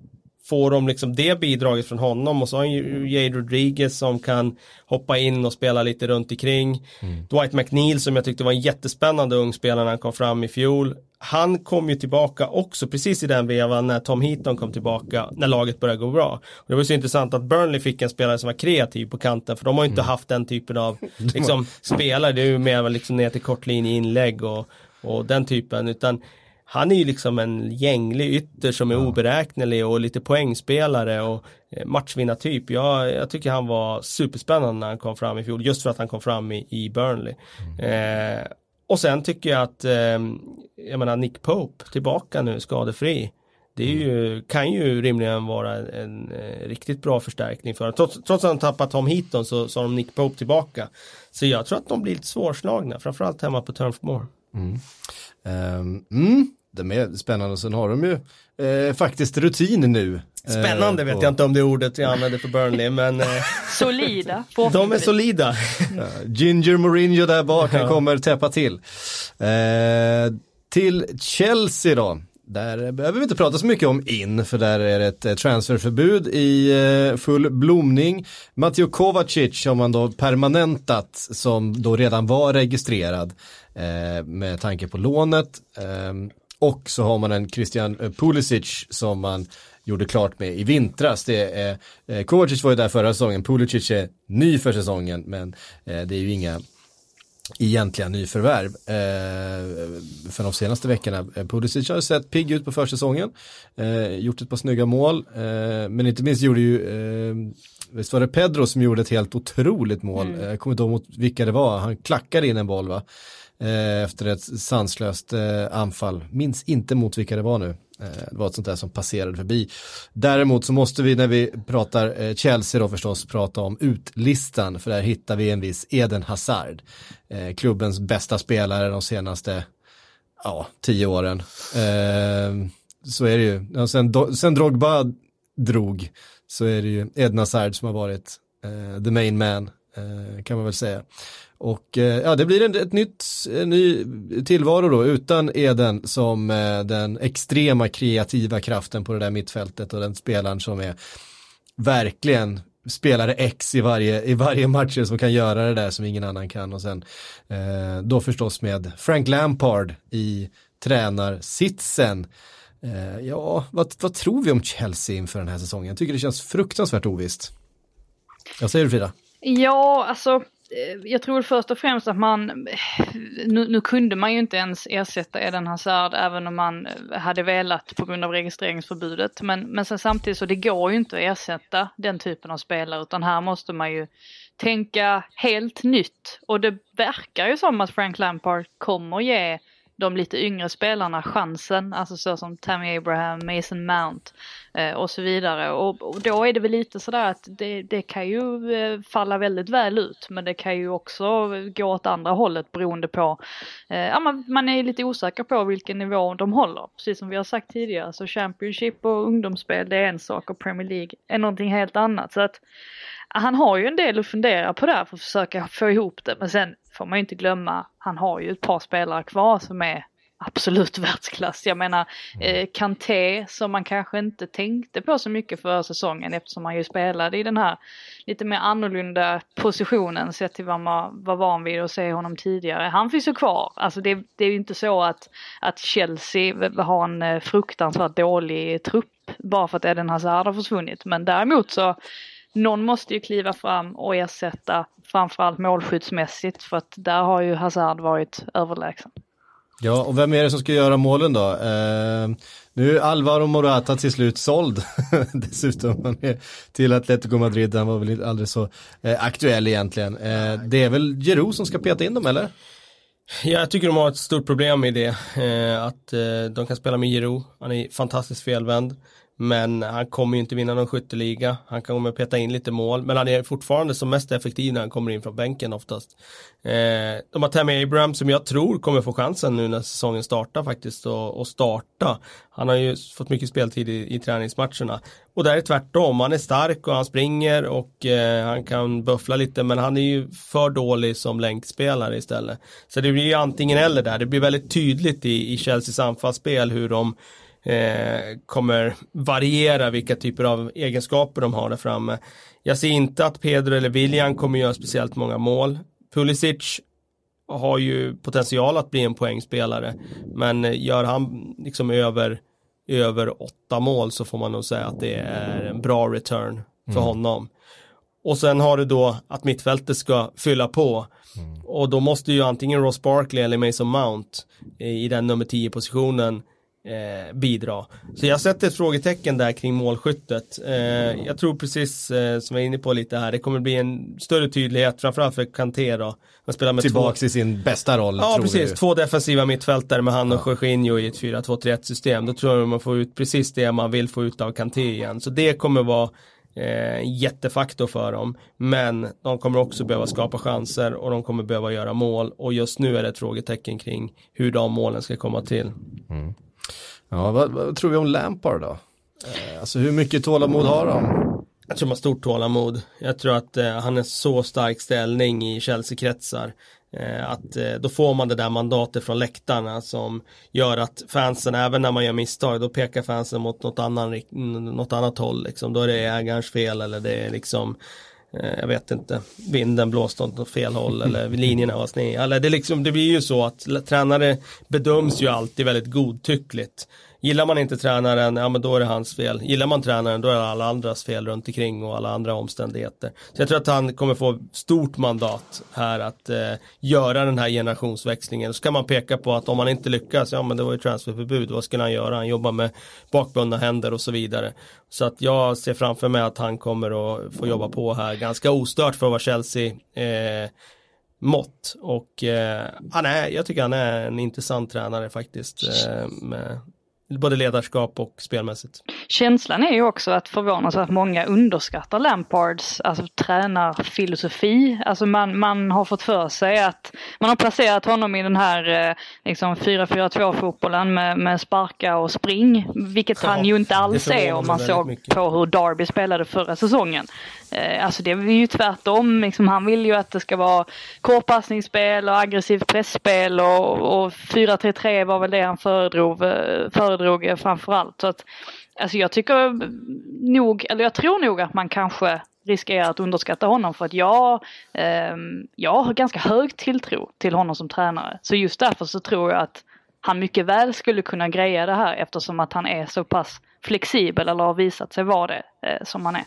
får de liksom det bidraget från honom och så har ju Jade Rodriguez som kan hoppa in och spela lite runt omkring. Mm. Dwight McNeil som jag tyckte var en jättespännande ung spelare när han kom fram i fjol. Han kom ju tillbaka också precis i den vevan när Tom Heaton kom tillbaka när laget började gå bra. Och det var så intressant att Burnley fick en spelare som var kreativ på kanten för de har ju inte mm. haft den typen av liksom, spelare. Det är ju mer liksom ner till kortlinje inlägg och, och den typen utan han är ju liksom en gänglig ytter som är ja. oberäknelig och lite poängspelare och eh, matchvinnartyp. Jag, jag tycker han var superspännande när han kom fram i fjol just för att han kom fram i, i Burnley. Mm. Eh, och sen tycker jag att, eh, jag menar Nick Pope tillbaka nu skadefri. Det är ju, kan ju rimligen vara en, en, eh, riktigt bra förstärkning för trots, trots att de tappat Tom Heaton så, så har de Nick Pope tillbaka. Så jag tror att de blir lite svårslagna, framförallt hemma på Turf Moor. Mm. Um, mm de är spännande. Sen har de ju eh, faktiskt rutin nu. Spännande eh, vet jag inte om det ordet jag använder för Burnley men eh, Solida. De är solida. Ginger Mourinho där bak, han kommer täppa till. Eh, till Chelsea då. Där behöver vi inte prata så mycket om in, för där är det ett eh, transferförbud i eh, full blomning. Matteo Kovacic har man då permanentat som då redan var registrerad eh, med tanke på lånet. Och så har man en Christian eh, Pulisic som man gjorde klart med i vintras. Det är, eh, Kovacic var ju där förra säsongen, Pulisic är ny för säsongen men eh, det är ju inga egentliga nyförvärv eh, för de senaste veckorna. Eh, Pulisic har sett pigg ut på försäsongen, eh, gjort ett par snygga mål, eh, men inte minst gjorde ju, eh, visst var det Pedro som gjorde ett helt otroligt mål, mm. jag kommer inte ihåg mot vilka det var, han klackade in en boll va? Eh, efter ett sanslöst eh, anfall. Minns inte mot vilka det var nu. Eh, det var ett sånt där som passerade förbi. Däremot så måste vi när vi pratar eh, Chelsea då förstås prata om utlistan för där hittar vi en viss Eden Hazard. Eh, klubbens bästa spelare de senaste ja, tio åren. Så är det ju. Sen, sen Drogba drog så är det ju Eden Hazard som har varit the main man kan man väl säga. Och eh, ja, det blir en, ett nytt, en ny tillvaro då utan Eden som eh, den extrema kreativa kraften på det där mittfältet och den spelaren som är verkligen spelare X i varje, i varje match som kan göra det där som ingen annan kan och sen eh, då förstås med Frank Lampard i tränarsitsen. Eh, ja, vad, vad tror vi om Chelsea inför den här säsongen? Jag tycker det känns fruktansvärt ovisst. Jag säger du Frida? Ja, alltså Eh, jag tror först och främst att man, eh, nu, nu, kunde man ju inte ens ersätta Eden Hazard även om man eh, hade velat på grund av registreringsförbudet. Men, men sen samtidigt så det går ju inte att ersätta den typen av spelare utan här måste man ju tänka helt nytt. Och det verkar ju som att Frank Lampard kommer ge de lite yngre spelarna chansen, alltså så som Tammy Abraham, Mason Mount eh, och så vidare. Och, och, då är det väl lite sådär att det, det kan ju eh, falla väldigt väl ut men det kan ju också gå åt andra hållet beroende på, eh, ja man, man är lite osäker på vilken nivå de håller. Precis som vi har sagt tidigare så Championship och ungdomsspel det är en sak och Premier League är någonting helt annat. Så att han har ju en del att fundera på där för att försöka få ihop det. Men sen får man ju inte glömma, han har ju ett par spelare kvar som är absolut världsklass. Jag menar mm. eh, Kanté som man kanske inte tänkte på så mycket för säsongen eftersom han ju spelade i den här lite mer annorlunda positionen sett till vad man var van vid att se honom tidigare. Han finns ju kvar. Alltså det, det är ju inte så att, att Chelsea har en eh, fruktansvärt dålig trupp bara för att Eden Hazard har försvunnit. Men däremot så någon måste ju kliva fram och ersätta framförallt målskyddsmässigt för att där har ju Hazard varit överlägsen. Ja, och vem är det som ska göra målen då? Eh, nu är Alvaro Morata till slut såld dessutom han är till Atletico Madrid. Han var väl aldrig så eh, aktuell egentligen. Eh, det är väl Giroud som ska peta in dem eller? Ja, jag tycker de har ett stort problem i det. Eh, att eh, de kan spela med Giroud. Han är fantastiskt felvänd. Men han kommer ju inte vinna någon skytteliga. Han kommer peta in lite mål. Men han är fortfarande som mest effektiv när han kommer in från bänken oftast. Eh, de har Tammy Abraham som jag tror kommer få chansen nu när säsongen startar faktiskt. Och, och starta. Han har ju fått mycket speltid i, i träningsmatcherna. Och där är tvärtom. Han är stark och han springer och eh, han kan buffla lite. Men han är ju för dålig som länkspelare istället. Så det blir ju antingen eller där. Det blir väldigt tydligt i, i Chelseas anfallsspel hur de eh, kommer variera vilka typer av egenskaper de har där framme. Jag ser inte att Pedro eller William kommer göra speciellt många mål. Pulisic har ju potential att bli en poängspelare men gör han liksom över över åtta mål så får man nog säga att det är en bra return för mm. honom. Och sen har du då att mittfältet ska fylla på. Mm. Och då måste ju antingen Ross Barkley eller Mason Mount i den nummer 10 positionen eh, bidra. Så jag sätter ett frågetecken där kring målskyttet. Eh, jag tror precis eh, som jag är inne på lite här, det kommer bli en större tydlighet framförallt för Kanté då. Man spelar med Tillbaks två... i sin bästa roll. Ja, precis. Du. Två defensiva mittfältare med han och ja. Jorginho i ett 4-2-3-1 system. Då tror jag man får ut precis det man vill få ut av Kanté igen. Så det kommer vara eh, jättefaktor för dem. Men de kommer också behöva skapa chanser och de kommer behöva göra mål. Och just nu är det ett frågetecken kring hur de målen ska komma till. Mm. Ja, vad, vad, tror vi om Lampard då? Eh, alltså hur mycket tålamod har han? Jag tror man har stort tålamod. Jag tror att eh, han är så stark ställning i Chelsea-kretsar. Eh, att eh, då får man det där mandatet från läktarna som gör att fansen, även när man gör misstag, då pekar fansen mot något, annan, något annat håll. Liksom. Då är det ägarens fel eller det är liksom eh, jag vet inte, vinden blåste åt fel håll eller linjerna var sneda. det, liksom, det blir ju så att tränare bedöms ju alltid väldigt godtyckligt. Gillar man inte tränaren, ja men då är det hans fel. Gillar man tränaren, då är det alla andras fel runt omkring och alla andra omständigheter. Så jag tror att han kommer få stort mandat här att eh, göra den här generationsväxlingen. Så kan man peka på att om han inte lyckas, ja men det var ju transferförbud, vad skulle han göra? Han jobbar med bakbundna händer och så vidare. Så att jag ser framför mig att han kommer att få jobba på här ganska ostört för att vara Chelsea. Eh, mått och eh, han är, jag tycker han är en intressant tränare faktiskt eh, med både ledarskap och spelmässigt. Känslan är ju också att förvånansvärt många underskattar Lampards alltså, tränarfilosofi. Alltså man, man har fått för sig att man har placerat honom i den här eh, liksom 4-4-2 fotbollen med, med sparka och spring. Vilket ja, han ju inte alls är om man såg mycket. på hur Darby spelade förra säsongen. Eh, alltså det är ju tvärtom. Liksom, han vill ju att det ska vara kortpassningsspel och aggressivt pressspel och, och 4-3-3 var väl det han föredrog, eh, föredrog eh, framförallt. Så att, alltså jag tycker nog, eller jag tror nog att man kanske riskerar att underskatta honom för att jag, eh, jag har ganska hög tilltro till honom som tränare. Så just därför så tror jag att han mycket väl skulle kunna greja det här eftersom att han är så pass flexibel eller har visat sig vara det eh, som han är.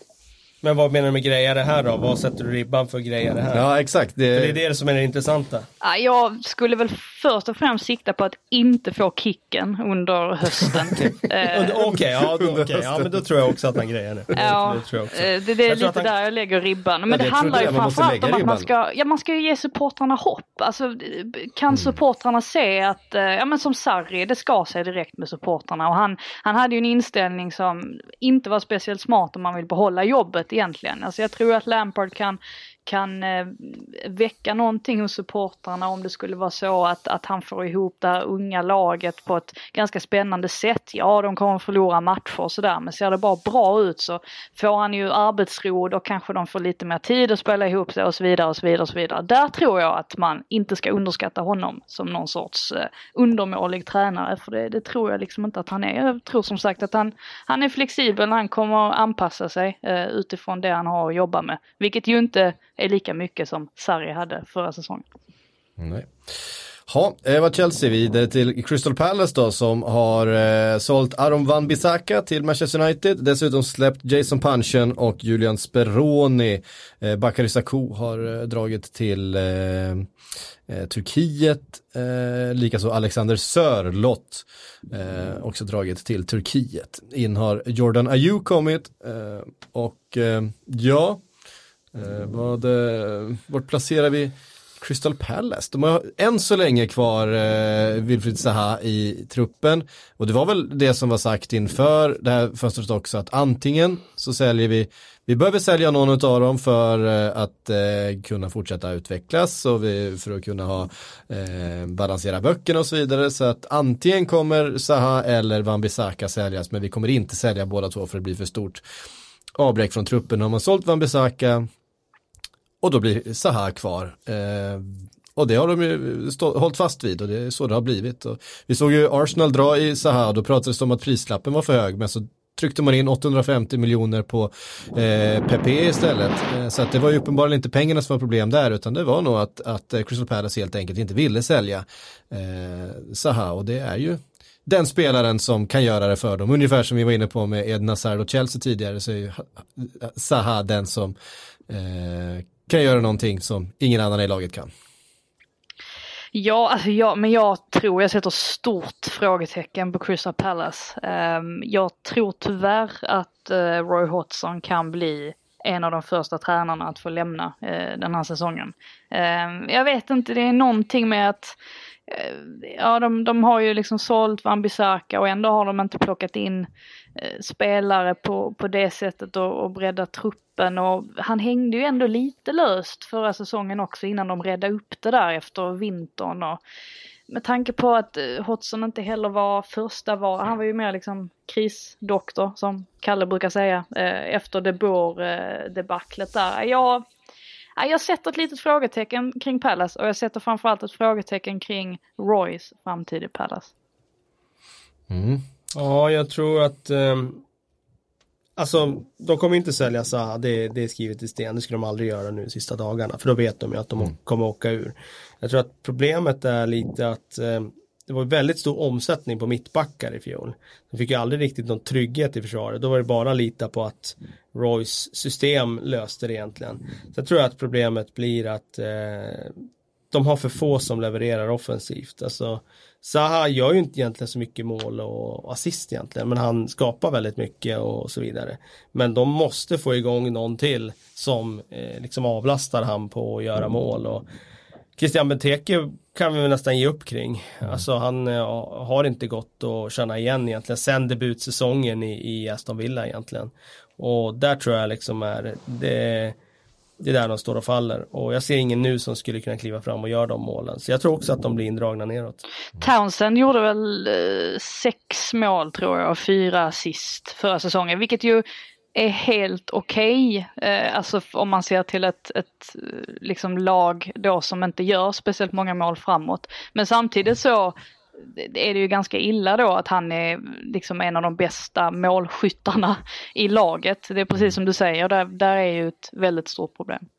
Men vad menar du med grejer det här då? Vad sätter du ribban för grejer det här? Ja exakt. Det... För det är det som är det intressanta. Jag skulle väl först och främst sikta på att inte få kicken under hösten. Eh, okej, okay, ja, okay, ja, men då tror jag också att han grejer det. Ja, det, det, det, det är lite han... där jag lägger ribban. Men ja, det, handlar ju framförallt om att man ska, ja, man ska ju ge supportrarna hopp. Alltså, kan mm. supportrarna se att, eh, ja men som Sarri, det ska sig direkt med supportrarna. Och han, han hade ju en inställning som inte var speciellt smart om man vill behålla jobbet egentligen. Alltså jag tror att Lampard kan kan eh, väcka någonting hos supportrarna om det skulle vara så att, att han får ihop det här unga laget på ett ganska spännande sätt. Ja, de kommer förlora matcher och sådär, men ser det bara bra ut så får han ju arbetsro och då kanske de får lite mer tid att spela ihop sig och så vidare och så vidare och så vidare. Där tror jag att man inte ska underskatta honom som någon sorts eh, undermålig tränare, för det, det, tror jag liksom inte att han är. Jag tror som sagt att han, han är flexibel, han kommer anpassa sig eh, utifrån det han har att jobba med, vilket ju inte är lika mycket som Sarri hade förra säsongen. Nej. Ja, det eh, var Chelsea vidare till Crystal Palace då som har eh, sålt Aron Van Bissaka till Manchester United. Dessutom släppt Jason Punchen och Julian Speroni. Eh, Bakary Sakou har eh, dragit till eh, eh Turkiet. Eh, Likaså Alexander Sörlott eh, också dragit till Turkiet. In har Jordan Ayew kommit eh, och eh, ja Eh, vad, eh, vart placerar vi Crystal Palace? De har än så länge kvar eh, Wilfried Zaha i truppen. Och det var väl det som var sagt inför det här fönstret också att antingen så säljer vi vi behöver sälja någon av dem för eh, att eh, kunna fortsätta utvecklas och vi, för att kunna ha eh, balansera böckerna och så vidare. Så att antingen kommer Zaha eller Van Bissaka säljas men vi kommer inte sälja båda två för det blir för stort avbräck från truppen. Har man sålt Van Bissaka och då blir Zaha kvar. Eh, och det har de ju stå, hållit fast vid och det är så det har blivit. Och vi såg ju Arsenal dra i Zaha, då pratades det om att prislappen var för hög, men så tryckte man in 850 miljoner på eh, PP istället. Eh, så att det var ju uppenbarligen inte pengarna som var problem där, utan det var nog att, att eh, Crystal Palace helt enkelt inte ville sälja eh, Zaha och det är ju den spelaren som kan göra det för dem. Ungefär som vi var inne på med Edna Hazard och Chelsea tidigare så är ju Zaha den som eh, kan göra någonting som ingen annan i laget kan. Ja, alltså jag, men jag tror jag sätter stort frågetecken på Crystal Palace. Um, jag tror tyvärr att uh, Roy Hodgson kan bli en av de första tränarna att få lämna uh, den här säsongen. Um, jag vet inte, det är någonting med att uh, Eh, ja, de, de har ju liksom sålt Van Bissaka och ändå har de inte plockat in eh, spelare på, på det sättet och, och breddat truppen och han hängde ju ändå lite löst förra säsongen också innan de redde upp det där efter vintern och med tanke på att eh, Hodgson inte heller var första var, han var ju mer liksom krisdoktor som Kalle brukar säga efter De Boer debaclet där. Jag, jag sätter ett litet frågetecken kring Palace och jag sätter framförallt ett frågetecken kring Roys framtid i Palace. Mm. Ja, jag tror att um Alltså, de kommer inte sälja Zaha, det, det är skrivet i sten, det skulle de aldrig göra nu de sista dagarna, för då vet de ju att de mm. kommer åka ur. Jag tror att problemet är lite att eh, det var väldigt stor omsättning på mittbackar i fjol. De fick ju aldrig riktigt någon trygghet i försvaret, då var det bara att lita på att Roys system löste det egentligen. Så jag tror att problemet blir att eh, de har för få som levererar offensivt. Alltså, Zaha gör ju inte egentligen så mycket mål och assist egentligen, men han skapar väldigt mycket och så vidare. Men de måste få igång någon till som eh, liksom avlastar han på att göra mål. Och Christian Benteke kan vi nästan ge upp kring. Alltså han eh, har inte gått att känna igen egentligen sen debutsäsongen i, i Aston Villa egentligen. Och där tror jag liksom är det det är där de står och faller och jag ser ingen nu som skulle kunna kliva fram och göra de målen. Så jag tror också att de blir indragna neråt. Townsend gjorde väl eh, sex mål tror jag och fyra assist förra säsongen, vilket ju är helt okej. Okay. Alltså om man ser till ett, ett eh, liksom lag då som inte gör speciellt många mål framåt. Men samtidigt så eh, är det ju ganska illa då att han är liksom en av de bästa målskyttarna i laget. Det är precis som du säger, där, där är ju ett väldigt stort problem.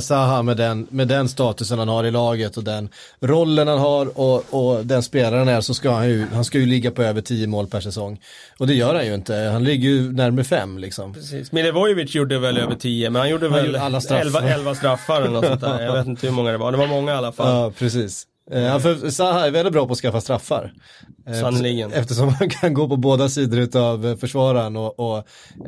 Zaha med den, med den statusen han har i laget och den rollen han har och, och den spelaren är så ska han ju, han ska ju ligga på över 10 mål per säsong. Och det gör han ju inte, han ligger ju närmare 5 liksom. Precis, Milivojevic gjorde väl över 10 men han gjorde han väl alla straffar. 11, 11 straffar eller något sånt där. Jag vet inte hur många det var, det var många i alla fall. Ja, precis. Eh, för Zaha är väldigt bra på att skaffa straffar. Eh, Sannoliken. Eftersom han kan gå på båda sidor av eh, försvararen och, och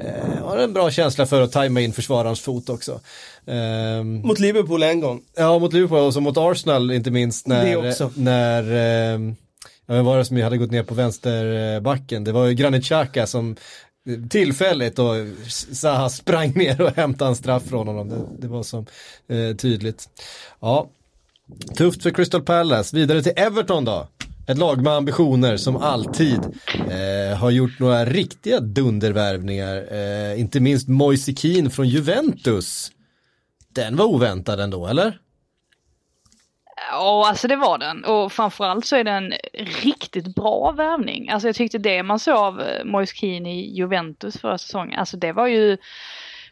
eh, har en bra känsla för att tajma in försvararens fot också. Eh, mot Liverpool en gång. Ja, mot Liverpool och så mot Arsenal inte minst när, när eh, ja, var det som hade gått ner på vänsterbacken? Det var ju Granit Xhaka som tillfälligt och Zaha sprang ner och hämtade en straff från honom. Det, det var så eh, tydligt. Ja, Tufft för Crystal Palace. Vidare till Everton då. Ett lag med ambitioner som alltid eh, har gjort några riktiga dundervärvningar. Eh, inte minst Moise Keane från Juventus. Den var oväntad ändå, eller? Ja, alltså det var den. Och framförallt så är det en riktigt bra värvning. Alltså jag tyckte det man såg av eh, Moise Keane i Juventus förra säsongen, alltså det var ju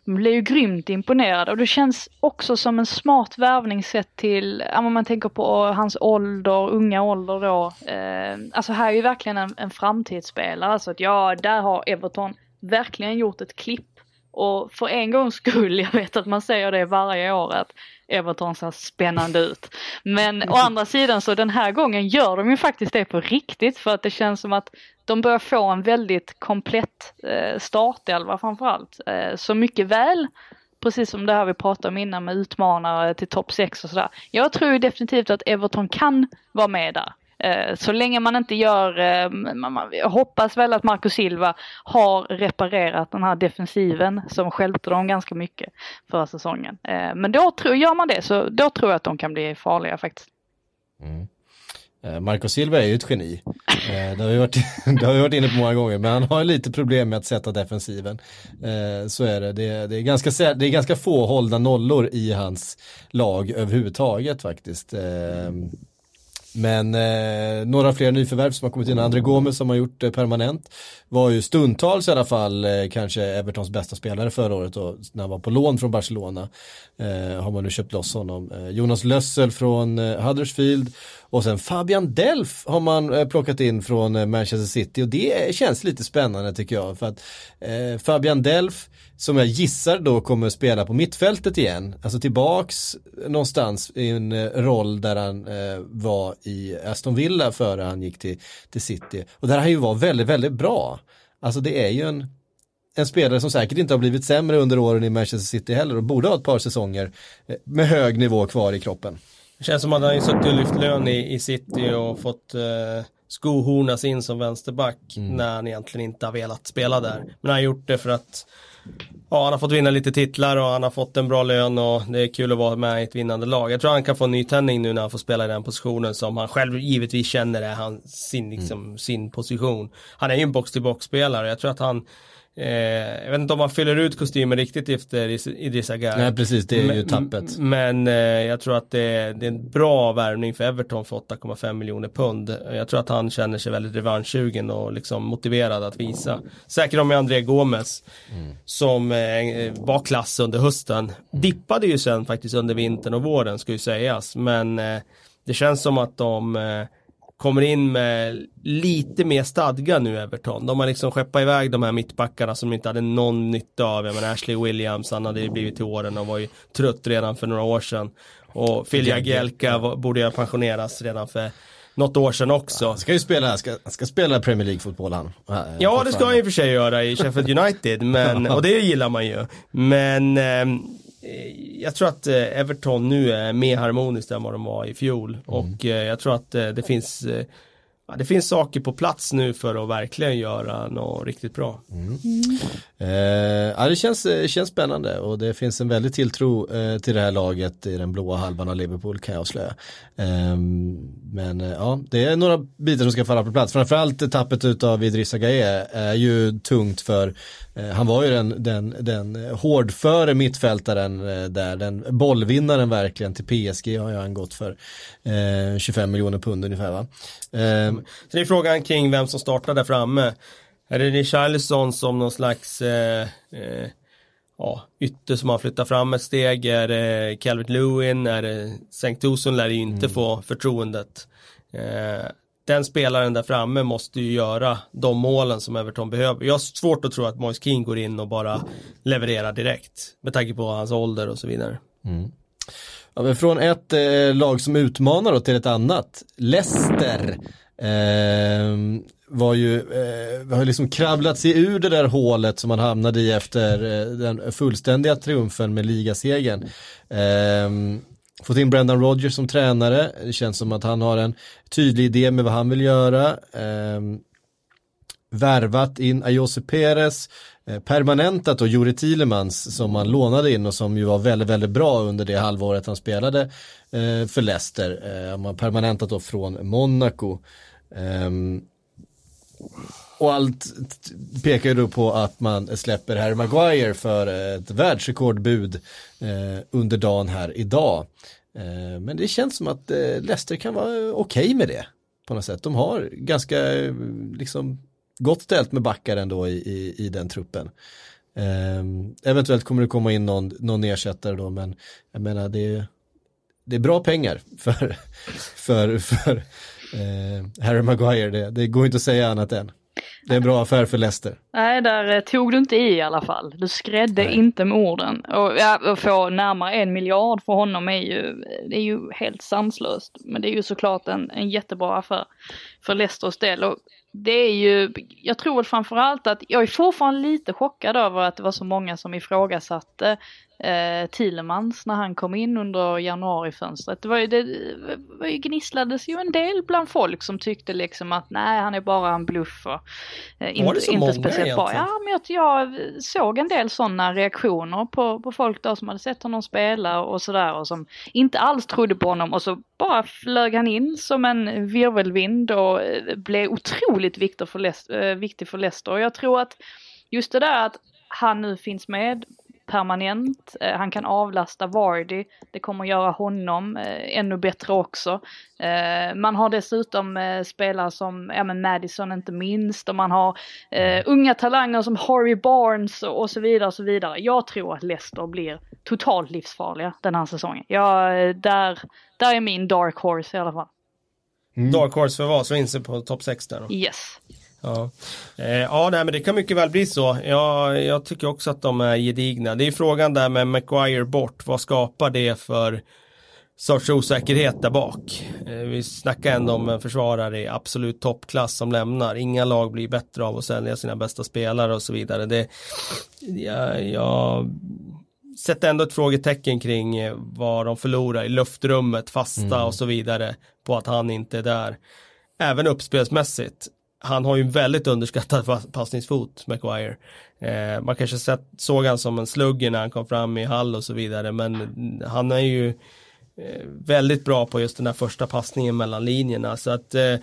man blir ju grymt imponerad och det känns också som en smart värvning sett till, om man tänker på hans ålder, unga ålder då. Eh, alltså här är ju verkligen en, en framtidsspelare. så att ja, där har Everton verkligen gjort ett klipp. Och för en gångs skull, jag vet att man säger det varje år, att Everton ser spännande ut. Men å andra sidan så den här gången gör de ju faktiskt det på riktigt för att det känns som att de börjar få en väldigt komplett eh, startelva framförallt. Eh, så mycket väl, precis som det här vi pratade om innan med utmanare till topp 6 och sådär. Jag tror definitivt att Everton kan vara med där. Eh, så länge man inte gör, eh, man hoppas väl att Marco Silva har reparerat den här defensiven som stjälpte dem ganska mycket förra säsongen. Eh, men då tror, gör man det så då tror jag att de kan bli farliga faktiskt. Mm. Marco Silva är ju ett geni. Det har, vi varit, det har vi varit inne på många gånger, men han har lite problem med att sätta defensiven. Så är det. Det är, det är, ganska, det är ganska få hållna nollor i hans lag överhuvudtaget faktiskt. Men eh, några fler nyförvärv som har kommit in, André Gomes som har gjort det permanent, var ju stundtals i alla fall eh, kanske Evertons bästa spelare förra året och när han var på lån från Barcelona eh, har man nu köpt loss honom. Eh, Jonas Lössel från eh, Huddersfield och sen Fabian Delf har man eh, plockat in från eh, Manchester City och det känns lite spännande tycker jag för att eh, Fabian Delf som jag gissar då kommer spela på mittfältet igen. Alltså tillbaks någonstans i en roll där han eh, var i Aston Villa före han gick till, till City. Och där han ju var väldigt, väldigt bra. Alltså det är ju en, en spelare som säkert inte har blivit sämre under åren i Manchester City heller och borde ha ett par säsonger med hög nivå kvar i kroppen. Det känns som att han har suttit och lyft lön i, i City och fått eh, skohornas in som vänsterback mm. när han egentligen inte har velat spela där. Men han har gjort det för att Ja, han har fått vinna lite titlar och han har fått en bra lön och det är kul att vara med i ett vinnande lag. Jag tror han kan få en nytändning nu när han får spela i den positionen som han själv givetvis känner är han, sin, liksom, mm. sin position. Han är ju en box-till-box-spelare. Jag tror att han Eh, jag vet inte om man fyller ut kostymen riktigt efter Idris Agar. Nej precis, det är ju tappet. Men eh, jag tror att det är, det är, en bra värvning för Everton för 8,5 miljoner pund. Jag tror att han känner sig väldigt revanschsugen och liksom motiverad att visa. Säkert om med André Gomes mm. som eh, var klass under hösten. Mm. Dippade ju sen faktiskt under vintern och våren ska ju sägas. Men eh, det känns som att de eh, kommer in med lite mer stadga nu Everton. De har liksom skeppat iväg de här mittbackarna som inte hade någon nytta av. Jag menar Ashley Williams, han hade ju blivit till åren och var ju trött redan för några år sedan. Och Phil Jagielka borde ju pensioneras redan för något år sedan också. Han ska ju spela, ska, ska spela Premier League-fotboll han. Ja, det ska han i och för sig göra i Sheffield United, men, och det gillar man ju. Men eh, jag tror att eh, Everton nu är mer harmoniskt än vad de var i fjol. Mm. Och eh, jag tror att eh, det finns ja, det finns saker på plats nu för att verkligen göra något riktigt bra. Mm. Eh, ja, det känns, eh, känns spännande och det finns en väldig tilltro eh, till det här laget i den blåa halvan av Liverpool kan jag avslöja. Ehm, eh, men ja, det är några bitar som ska falla på plats. Framförallt tappet av Idrissa Gaye är ju tungt för Eh, han var ju den, den, den hårdföre mittfältaren eh, där, den bollvinnaren verkligen till PSG har ju han gått för eh, 25 miljoner pund ungefär va. Ehm, så det är frågan kring vem som startar där framme. Är det Richarlison som någon slags eh, eh, ja, ytter som har flyttat fram ett steg? Är det Calvert Lewin? Är det Sanktuson lär ju inte mm. få förtroendet. Eh, den spelaren där framme måste ju göra de målen som Everton behöver. Jag har svårt att tro att Moise Keane går in och bara levererar direkt. Med tanke på hans ålder och så vidare. Mm. Ja, från ett eh, lag som utmanar till ett annat. Leicester. Eh, var ju, eh, har liksom kravlat sig ur det där hålet som man hamnade i efter eh, den fullständiga triumfen med ligasegern. Eh, fått in Brendan Rodgers som tränare, det känns som att han har en tydlig idé med vad han vill göra. Ehm, Värvat in Ayose Perez, eh, permanentat och Juri Thielemans som man lånade in och som ju var väldigt, väldigt bra under det halvåret han spelade eh, för Leicester. Eh, man permanentat då från Monaco. Ehm, och allt pekar ju då på att man släpper Harry Maguire för ett världsrekordbud eh, under dagen här idag. Eh, men det känns som att eh, Leicester kan vara okej okay med det på något sätt. De har ganska eh, liksom gott ställt med backar ändå i, i, i den truppen. Eh, eventuellt kommer det komma in någon, någon ersättare då men jag menar det är, det är bra pengar för, för, för eh, Harry Maguire, det, det går inte att säga annat än. Det är en bra affär för Leicester. Nej, där eh, tog du inte i i alla fall. Du skrädde Nej. inte med orden. Och ja, att få närmare en miljard för honom är ju, det är ju helt sanslöst. Men det är ju såklart en, en jättebra affär för Leicesters del. Och det är ju, jag tror väl framförallt att jag är fortfarande lite chockad över att det var så många som ifrågasatte eh, Thielemans när han kom in under januarifönstret. Det, var ju, det, det gnisslades ju en del bland folk som tyckte liksom att nej han är bara en bluff och eh, inte, inte speciellt bra. Ja men jag, jag såg en del sådana reaktioner på, på folk då som hade sett honom spela och sådär och som inte alls trodde på honom och så bara flög han in som en virvelvind och eh, blev otroligt viktig för Leicester. Och jag tror att just det där att han nu finns med permanent. Eh, han kan avlasta Vardy. Det kommer göra honom eh, ännu bättre också. Eh, man har dessutom spelare som, ja men Madison inte minst och man har unga talanger som Harvey Barnes och, så vidare och så vidare. Jag tror att Leicester blir totalt livsfarliga den här säsongen. Ja, där, där är min dark horse i alla fall. Mm. Dark horse för vad? Så in sig på topp 6 där då? Yes. Ja, eh, ja nej, men det kan mycket väl bli så. Ja, jag tycker också att de är gedigna. Det är frågan där med McGuire bort. Vad skapar det för sorts osäkerhet där bak? Eh, vi snackar ändå om en försvarare i absolut toppklass som lämnar. Inga lag blir bättre av att sälja sina bästa spelare och så vidare. Det, ja, jag sätter ändå ett frågetecken kring eh, vad de förlorar i luftrummet, fasta mm. och så vidare på att han inte är där. Även uppspelsmässigt han har ju en väldigt underskattad passningsfot, Maguire. Eh, man kanske sett, såg han som en slugger när han kom fram i hall och så vidare, men han är ju eh, väldigt bra på just den här första passningen mellan linjerna. Så att eh,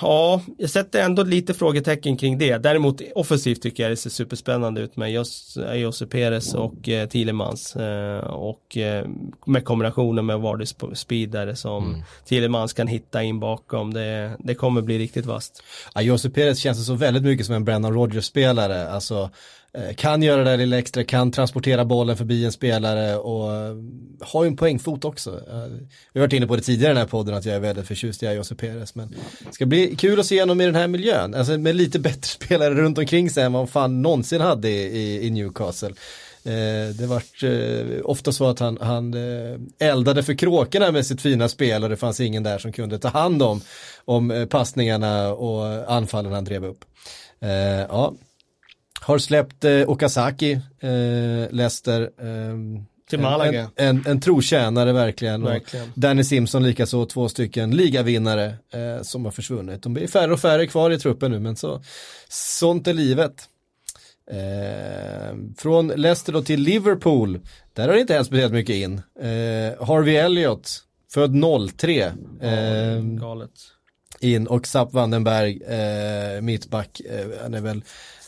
Ja, jag sätter ändå lite frågetecken kring det. Däremot offensivt tycker jag det ser superspännande ut med Jose Perez och eh, Thielemans. Eh, och eh, med kombinationen med Vardys speedare som mm. Thielemans kan hitta in bakom. Det, det kommer bli riktigt vasst. Ja, Jose Perez känns så väldigt mycket som en Brennan Rogers-spelare. Alltså Eh, kan göra det där lilla extra, kan transportera bollen förbi en spelare och eh, har ju en poängfot också. Eh, vi har varit inne på det tidigare i den här podden att jag är väldigt förtjust i Jose Perez men det ska bli kul att se honom i den här miljön, alltså med lite bättre spelare runt omkring sig än vad fan någonsin hade i, i Newcastle. det var ofta så att han, han eldade för kråkorna med sitt fina spel och det fanns ingen där som kunde ta hand om, om passningarna och anfallen han drev upp. ja, har släppt eh, Okazaki, eh, Leicester. Eh, till Malaga. En, en, en trotjänare verkligen. verkligen. Danny Simpson likaså två stycken ligavinnare eh, som har försvunnit. De blir färre och färre kvar i truppen nu men så, sånt är livet. Eh, från Leicester då till Liverpool, där har det inte hänt speciellt mycket in. Eh, Harvey Elliott, född 03. Eh, galet. In och Zapp Vandenberg, eh, mittback, eh, han är väl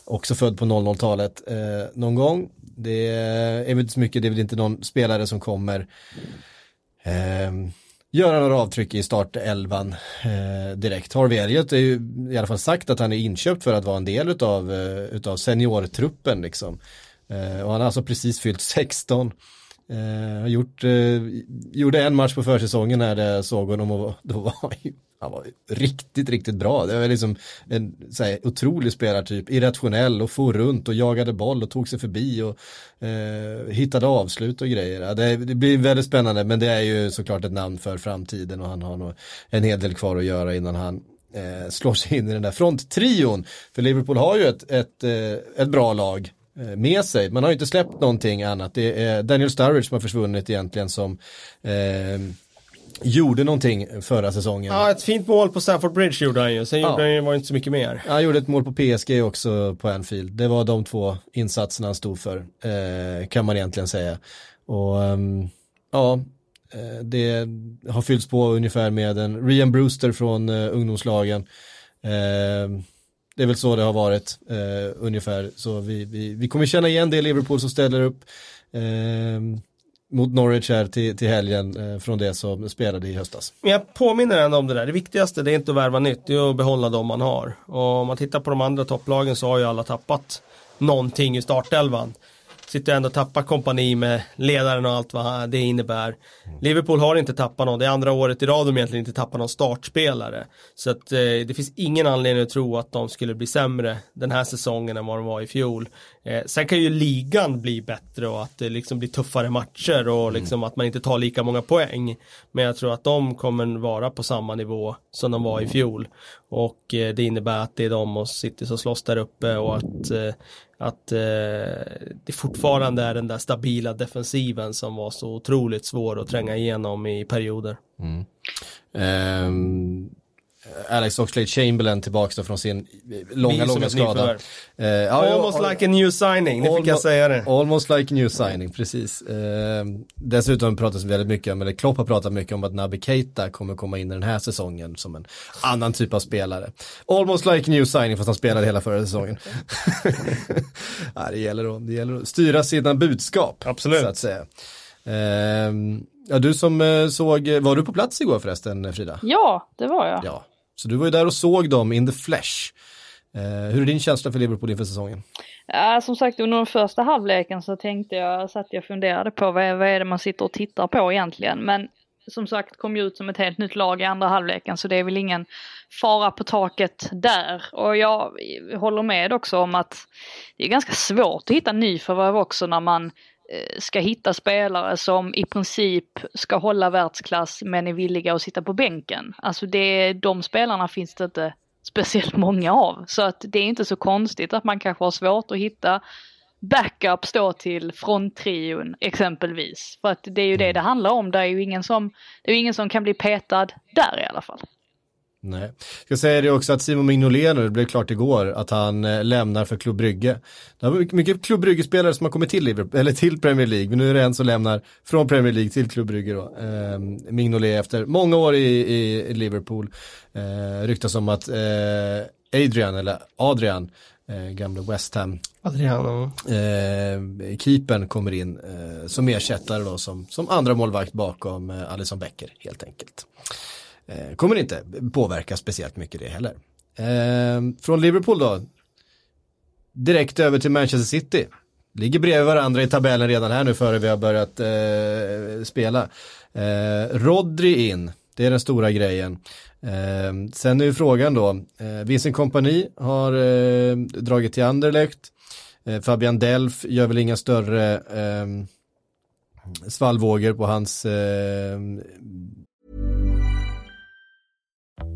också född på 00-talet eh, någon gång. Det är väl inte så mycket, det är väl inte någon spelare som kommer eh, göra några avtryck i startelvan eh, direkt. Harvey Elliot är ju i alla fall sagt att han är inköpt för att vara en del utav, eh, utav seniortruppen liksom. Eh, och han har alltså precis fyllt 16. Eh, gjort, eh, gjorde en match på försäsongen när jag såg honom och då var han han var riktigt, riktigt bra. Det var liksom en så här, otrolig spelartyp, irrationell och for runt och jagade boll och tog sig förbi och eh, hittade avslut och grejer. Det, det, blir väldigt spännande men det är ju såklart ett namn för framtiden och han har nog en hel del kvar att göra innan han eh, slår sig in i den där fronttrion. För Liverpool har ju ett, ett, eh, ett bra lag med sig. Man har ju inte släppt någonting annat. Det är Daniel Sturridge som har försvunnit egentligen som eh, gjorde någonting förra säsongen. Ja, ett fint mål på Stamford Bridge gjorde han ju. Sen ja. gjorde han, var det inte så mycket mer. Han gjorde ett mål på PSG också på Anfield. Det var de två insatserna han stod för, eh, kan man egentligen säga. Och um, ja, eh, det har fyllts på ungefär med en Rian Brewster från uh, ungdomslagen. Uh, det är väl så det har varit eh, ungefär. Så vi, vi, vi kommer känna igen det Liverpool som ställer upp. eh, mot Norwich här till, till helgen eh, från det som spelade i höstas. Men jag påminner ändå om det där. Det viktigaste det är inte att värva nytt, det är att behålla de man har. Och om man tittar på de andra topplagen så har ju alla tappat någonting i startelvan sitter ändå och tappar kompani med ledaren och allt vad det innebär. Liverpool har inte tappat någon, det är andra året i rad de egentligen inte tappar någon startspelare. Så att eh, det finns ingen anledning att tro att de skulle bli sämre den här säsongen än vad de var i fjol. Eh, sen kan ju ligan bli bättre och att det liksom blir tuffare matcher och mm. liksom att man inte tar lika många poäng. Men jag tror att de kommer vara på samma nivå som de var i fjol. Och eh, det innebär att det är de och City som slåss där uppe och att eh, att eh, det fortfarande är den där stabila defensiven som var så otroligt svår att tränga igenom i perioder. Mm. Um, Alex Oxlade Chamberlain tillbaka från sin långa, långa skada. Uh, almost like a new signing, det fick jag säga det. Almost like a new signing, precis. Uh, dessutom pratas väldigt mycket om, eller Klopp har pratat mycket om att Naby Keita kommer komma in i den här säsongen som en annan typ av spelare. Almost like a new signing fast han spelade hela förra säsongen. ja, det, gäller att, det gäller att styra sina budskap. Absolut. Så att säga. Uh, ja, du som eh, såg, var du på plats igår förresten Frida? Ja, det var jag. Ja, så du var ju där och såg dem in the flesh. Eh, hur är din känsla för Liverpool inför säsongen? Ja, som sagt under den första halvleken så tänkte jag, satt jag och funderade på vad, vad är det man sitter och tittar på egentligen. Men som sagt kom ju ut som ett helt nytt lag i andra halvleken så det är väl ingen fara på taket där. Och jag håller med också om att det är ganska svårt att hitta nyförvärv också när man Eh, ska hitta spelare som i princip ska hålla världsklass men är villiga att sitta på bänken. Alltså det, de spelarna finns det inte speciellt många av. Så att det är inte så konstigt att man kanske har svårt att hitta backups då till fronttrion exempelvis. För att det är ju det det handlar om. Det är ju ingen som, det är ingen som kan bli petad där i alla fall. Nej. Jag ska säga det också att Simon Mignolet det blev klart igår att han eh, lämnar för Klubb Brygge. Det har mycket Klubb Brygge-spelare som har kommit till, Liverpool, eller till Premier League, men nu är det en som lämnar från Premier League till Klubb Brygge då. Eh, Mignolet efter många år i, i, Liverpool. Eh, ryktas om att eh, Adrian, eller Adrian, eh, gamla West Ham. Adriano. Eh, keepern kommer in eh, som ersättare då som, som andra målvakt bakom eh, Alisson Becker helt enkelt. Eh, kommer inte påverka speciellt mycket det heller. Eh, från Liverpool då, direkt över till Manchester City. Ligger bredvid varandra i tabellen redan här nu före vi har börjat eh, spela. Eh, Rodri in, det är den stora grejen. Eh, sen är ju frågan då, eh, Vincent Kompani har eh, dragit till Anderlecht. Eh, Fabian Delf gör väl inga större eh, svallvågor på hans eh,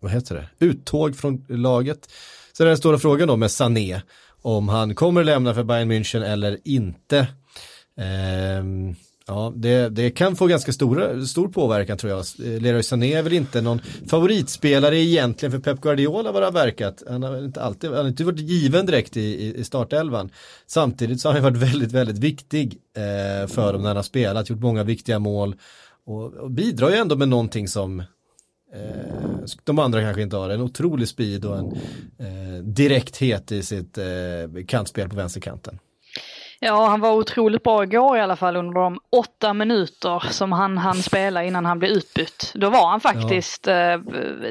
vad heter det, uttåg från laget. Sen är den stora frågan då med Sané, om han kommer lämna för Bayern München eller inte. Ehm, Ja, det, det kan få ganska stora, stor påverkan tror jag. Leroy Sané är väl inte någon favoritspelare egentligen för Pep Guardiola vad det har verkat. Han har inte alltid, han har inte varit given direkt i, i, startelvan. Samtidigt så har han varit väldigt, väldigt viktig eh, för dem när han har spelat, gjort många viktiga mål och, och bidrar ju ändå med någonting som eh, de andra kanske inte har. En otrolig speed och en eh, direkthet i sitt eh, kantspel på vänsterkanten. Ja, han var otroligt bra igår i alla fall under de åtta minuter som han hann spela innan han blev utbytt. Då var han faktiskt, ja. eh,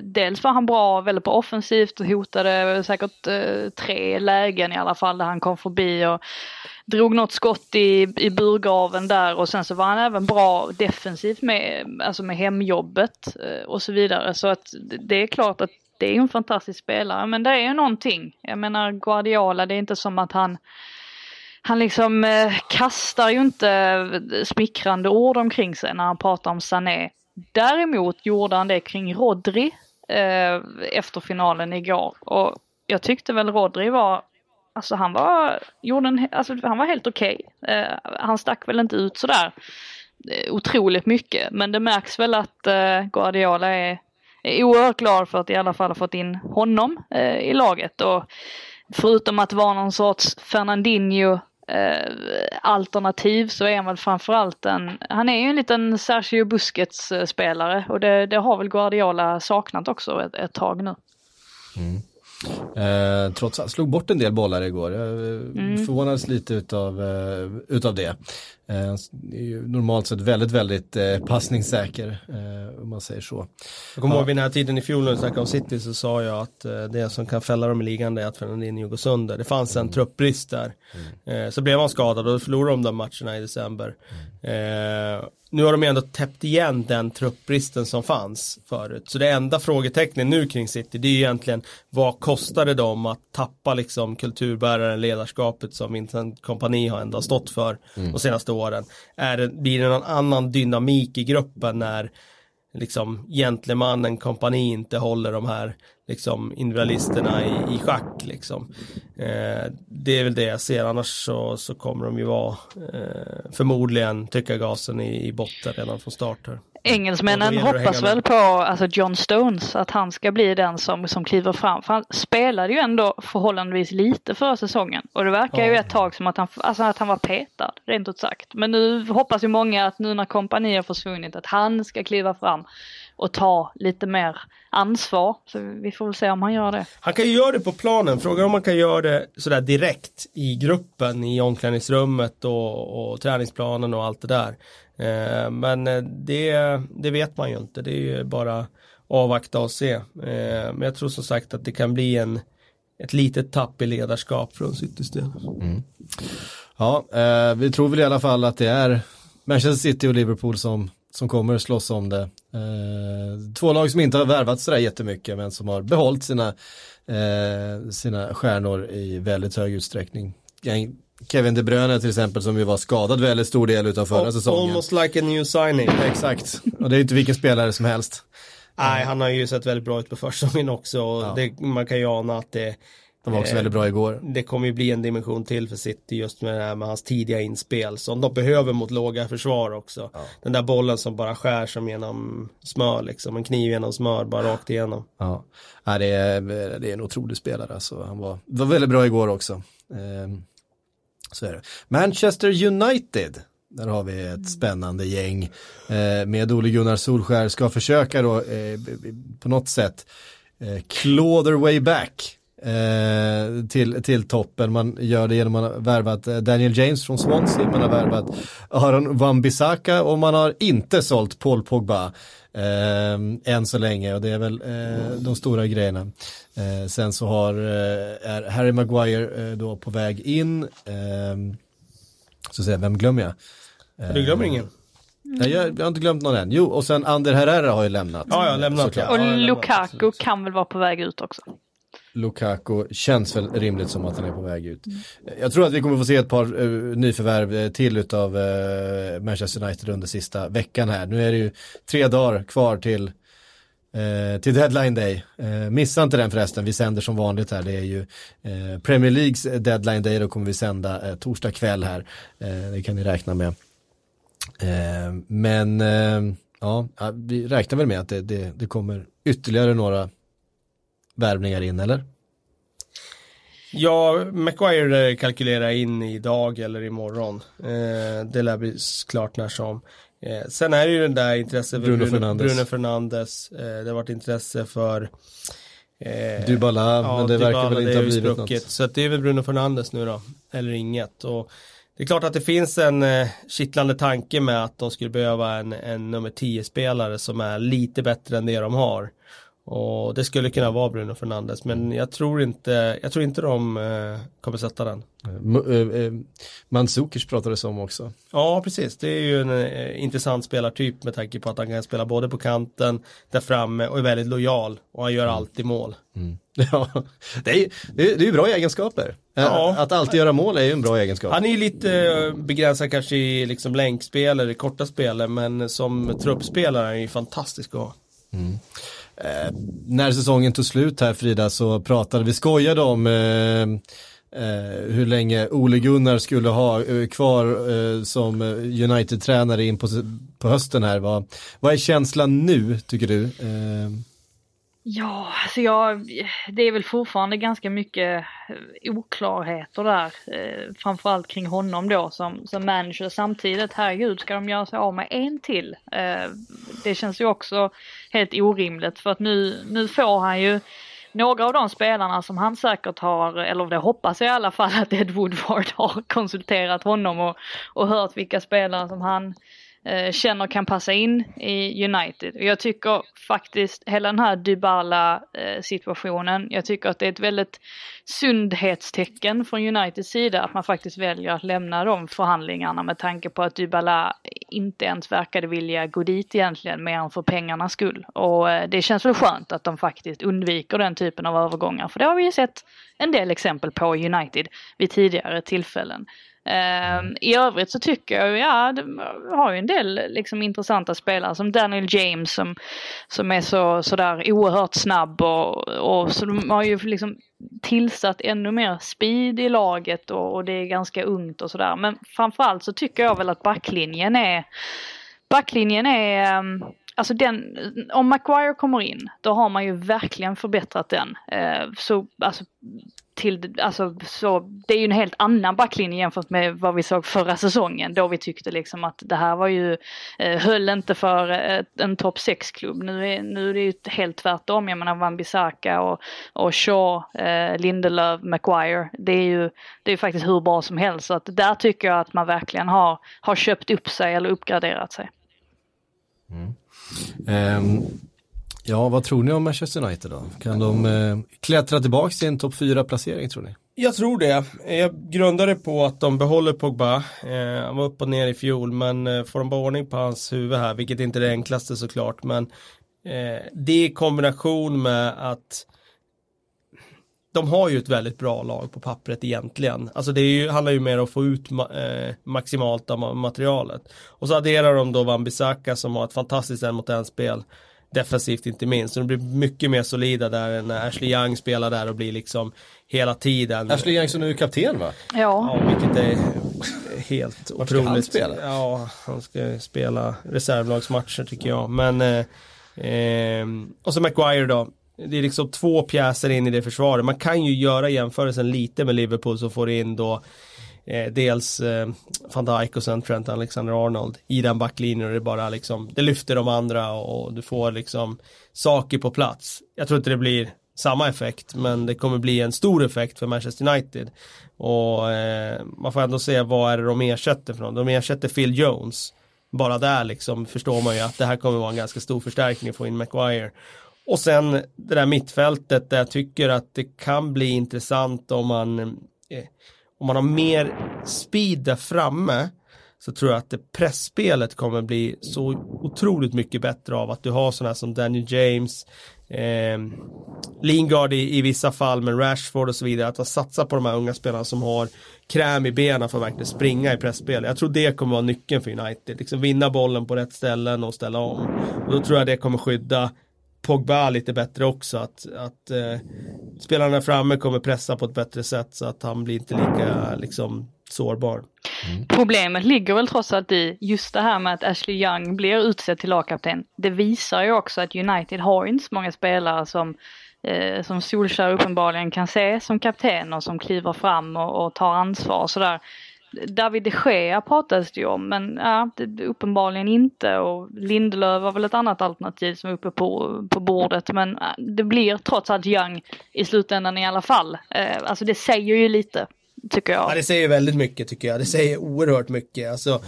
dels var han bra, väldigt bra offensivt och hotade säkert eh, tre lägen i alla fall där han kom förbi och drog något skott i, i burgraven där och sen så var han även bra defensivt med, alltså med hemjobbet eh, och så vidare. Så att det är klart att det är en fantastisk spelare men det är ju någonting. Jag menar Guardiola, det är inte som att han han liksom eh, kastar ju inte smickrande ord omkring sig när han pratar om Sané. Däremot gjorde han det kring Rodri eh, efter finalen igår. Och jag tyckte väl Rodri var, alltså han var, gjorde en, alltså han var helt okej. Okay. Eh, han stack väl inte ut sådär eh, otroligt mycket. Men det märks väl att eh, Guardiola är, är oerhört glad för att i alla fall ha fått in honom eh, i laget. Och förutom att vara någon sorts Fernandinho eh, alternativ så är han väl framförallt en, han är ju en liten Sergio Busquets eh, spelare och det, det har väl Guardiola saknat också ett, ett tag nu. Mm. Eh, trots att slog bort en del bollar igår. Jag eh, mm. förvånades lite utav, eh, utav det. Eh, är ju normalt sett väldigt, väldigt eh, passningssäker, eh, om man säger så. Jag kommer ja. ihåg vid den här tiden i fjol när vi snackade om City så sa jag att det som kan fälla dem i ligan det är att Fernandinho går sönder. Det fanns en mm. truppbrist där. Mm. Så blev han skadad och då förlorade de de matcherna i december. Mm. Nu har de ändå täppt igen den truppbristen som fanns förut. Så det enda frågetecknet nu kring City det är egentligen vad kostar det dem att tappa liksom kulturbäraren, ledarskapet som Vincent Kompani har ändå stått för mm. de senaste åren. Är det, blir det någon annan dynamik i gruppen när liksom gentlemannen kompani inte håller de här liksom individualisterna i, i schack liksom. Eh, det är väl det jag ser, annars så, så kommer de ju vara eh, förmodligen trycka gasen i, i botten redan från start här. Engelsmännen hoppas väl på alltså John Stones, att han ska bli den som, som kliver fram. För han spelade ju ändå förhållandevis lite förra säsongen. Och det verkar ja. ju ett tag som att han, alltså att han var petad, rent ut sagt. Men nu hoppas ju många att nu när kompani har försvunnit, att han ska kliva fram och ta lite mer ansvar. Så vi får väl se om han gör det. Han kan ju göra det på planen, frågan om han kan göra det sådär direkt i gruppen, i omklädningsrummet och, och träningsplanen och allt det där. Eh, men eh, det, det vet man ju inte, det är ju bara avvakta och se. Eh, men jag tror som sagt att det kan bli en, ett litet tapp i ledarskap från Citys del. Mm. Ja, vi tror väl i alla fall att det är Manchester City och Liverpool som, som kommer slåss om det. Två lag som inte har värvat sådär jättemycket men som har behållit sina, sina stjärnor i väldigt hög utsträckning. Kevin De Bruyne till exempel som ju var skadad väldigt stor del av förra säsongen. Almost like a new signing. Exakt, och det är inte vilken spelare som helst. Nej, han har ju sett väldigt bra ut på försäsongen också och ja. det, man kan ju ana att det de var också eh, väldigt bra igår. Det kommer ju bli en dimension till för City just med, det här med hans tidiga inspel som de behöver mot låga försvar också. Ja. Den där bollen som bara skär som genom smör liksom, en kniv genom smör bara rakt igenom. Ja, ja det, är, det är en otrolig spelare alltså. Han var, var väldigt bra igår också. Eh, så är det. Manchester United. Där har vi ett spännande gäng eh, med Ole Gunnar Solskär ska försöka då eh, på något sätt eh, claw their way back till, till toppen. Man gör det genom att ha värvat eh, Daniel James från Swansea, man har värvat Aron Wan-Bissaka och man har inte sålt Paul Pogba eh, än så länge och det är väl eh, de stora grejerna. Eh, sen så har, eh, är Harry Maguire då på väg in. så säger vem glömmer jag? Du glömmer ingen? Nej, jag, jag, har inte glömt någon än. Jo, och sen Ander Herrera har ju lämnat. Ja, jag har lämnat. Ja. Och Lukaku kan väl vara på väg ut också. Lukaku känns väl rimligt som att han är på väg ut. Mm. Jag tror att vi kommer få se ett par uh, nyförvärv eh, till utav uh, Manchester United under sista veckan här. Nu är det ju tre dagar kvar till, uh, till deadline day. missa inte den förresten, vi sänder som vanligt här. Det är ju Premier Leagues deadline day, då kommer vi sända torsdag kväll här. det kan ni räkna med. Eh, men eh, ja, vi räknar väl med att det, det, det kommer ytterligare några värvningar in, eller? Ja, Maguire kalkylerar in idag eller imorgon. Eh, det lär bli klart när som. Eh, sen är det ju den där intresset för Bruno Bruno, Fernandes. Bruno Fernandes. Eh, det har varit intresse för eh, Dybala, men det verkar väl inte ha blivit sprucket. något. Så det är väl Bruno Fernandes nu då, eller inget. Och det är klart att det finns en eh, kittlande tanke med att de skulle behöva en, en nummer 10-spelare som är lite bättre än det de har. Och det skulle kunna vara Bruno Fernandes, men jag tror inte, jag tror inte de eh, kommer sätta den. Eh, eh, Mandzukic pratades om också. Ja, precis. Det är ju en eh, intressant spelartyp med tanke på att han kan spela både på kanten, där framme och är väldigt lojal. Och han gör alltid mål. Ja, det är ju det är, det är ju bra egenskaper. Ja. Att alltid göra mål är ju en bra egenskap. Han är ju lite begränsad kanske i liksom länkspel eller korta spel, men som truppspelare är han ju fantastisk att ha. Eh, när säsongen tog slut här Frida så pratade vi, skojade om eh, eh, hur länge Ole Gunnar skulle ha eh, kvar eh, som United-tränare in på, på hösten här. Vad, vad är känslan nu tycker du? Eh, Ja, alltså jag, det är väl fortfarande ganska mycket eh, oklarheter där. Eh, framförallt kring honom då som, som manager. Samtidigt, herregud, ska de göra sig av med en till? Eh, det känns ju också helt orimligt för att nu, nu får han ju några av de spelarna som han säkert har, eller det hoppas jag i alla fall att Ed Woodward har konsulterat honom och, och hört vilka spelare som han eh, känner kan passa in i United. Och jag tycker faktiskt hela den här Dybala eh, situationen, jag tycker att det är ett väldigt sundhetstecken från Uniteds sida att man faktiskt väljer att lämna de förhandlingarna med tanke på att Dybala inte ens verkade vilja gå dit egentligen mer än för pengarnas skull. Och eh, det känns väl skönt att de faktiskt undviker den typen av övergångar för det har vi ju sett en del exempel på i United vid tidigare tillfällen. Ehm, I övrigt så tycker jag, ja, de har ju en del liksom intressanta spelare som Daniel James som, som är så sådär oerhört snabb och, och så de har ju liksom tillsatt ännu mer speed i laget och, och det är ganska ungt och sådär. Men framförallt så tycker jag väl att backlinjen är, backlinjen är ehm, Alltså den, om Maguire kommer in, då har man ju verkligen förbättrat den. Eh, så, alltså, till, alltså, så, det är ju en helt annan backlinje jämfört med vad vi såg förra säsongen. Då vi tyckte liksom att det här var ju, eh, höll inte för ett, en topp 6-klubb. Nu är, nu är det ju helt tvärtom. Jag menar Wan-Bissaka och, och Shaw, eh, Lindelöf, Maguire. Det är ju det är faktiskt hur bra som helst. Så att där tycker jag att man verkligen har, har köpt upp sig eller uppgraderat sig. Mm. Ehm, ja, vad tror ni om Manchester United då? Kan de eh, klättra tillbaka till en topp 4-placering tror ni? Jag tror det. Jag grundar det på att de behåller Pogba. Eh, han var upp och ner i fjol men eh, får de bara ordning på hans huvud här, vilket inte är det enklaste såklart. Men eh, det i kombination med att de har ju ett väldigt bra lag på pappret egentligen. Alltså det är ju, handlar ju mer om att få ut ma- eh, maximalt av ma- materialet. Och så adderar de då Wan-Bissaka som har ett fantastiskt en mot en spel. Defensivt inte minst. Så de blir mycket mer solida där än när Ashley Young spelar där och blir liksom hela tiden. Ashley Young som nu är kapten va? Ja, Ja, vilket är helt Vart ska otroligt. han spela? Ja, han ska spela reservlagsmatcher tycker jag. Men, eh, eh, och så Maguire då. Det är liksom två pjäser in i det försvaret. Man kan ju göra jämförelsen lite med Liverpool som får in då eh, dels eh, van Dijk och sen Trent Alexander-Arnold i den backlinjen och det bara liksom, det lyfter de andra och du får liksom saker på plats. Jag tror inte det blir samma effekt men det kommer bli en stor effekt för Manchester United. Och eh, man får ändå se vad är det de ersätter för något. De ersätter Phil Jones. Bara där liksom förstår man ju att det här kommer vara en ganska stor förstärkning att få in Maguire. Och sen det där mittfältet där jag tycker att det kan bli intressant om man eh, om man har mer speed där framme så tror jag att det pressspelet kommer bli så otroligt mycket bättre av att du har sådana som Daniel James, eh, Lingard i, i vissa fall, men Rashford och så vidare. Att satsa på de här unga spelarna som har kräm i benen för att verkligen springa i pressspel. Jag tror det kommer vara nyckeln för United. Liksom vinna bollen på rätt ställen och ställa om. Och då tror jag det kommer skydda Pogba lite bättre också. Att, att eh, spelarna framme kommer pressa på ett bättre sätt så att han blir inte lika liksom sårbar. Mm. Problemet ligger väl trots allt i just det här med att Ashley Young blir utsedd till lagkapten. Det visar ju också att United har inte så många spelare som eh, som Solskjaer uppenbarligen kan se som kapten och som kliver fram och, och tar ansvar och sådär. David de Gea pratades det ju om men ja, det, uppenbarligen inte och Lindelöf var väl ett annat alternativ som var uppe på, på bordet men det blir trots allt Young i slutändan i alla fall. Eh, alltså det säger ju lite tycker jag. Ja det säger väldigt mycket tycker jag. Det säger oerhört mycket. Alltså,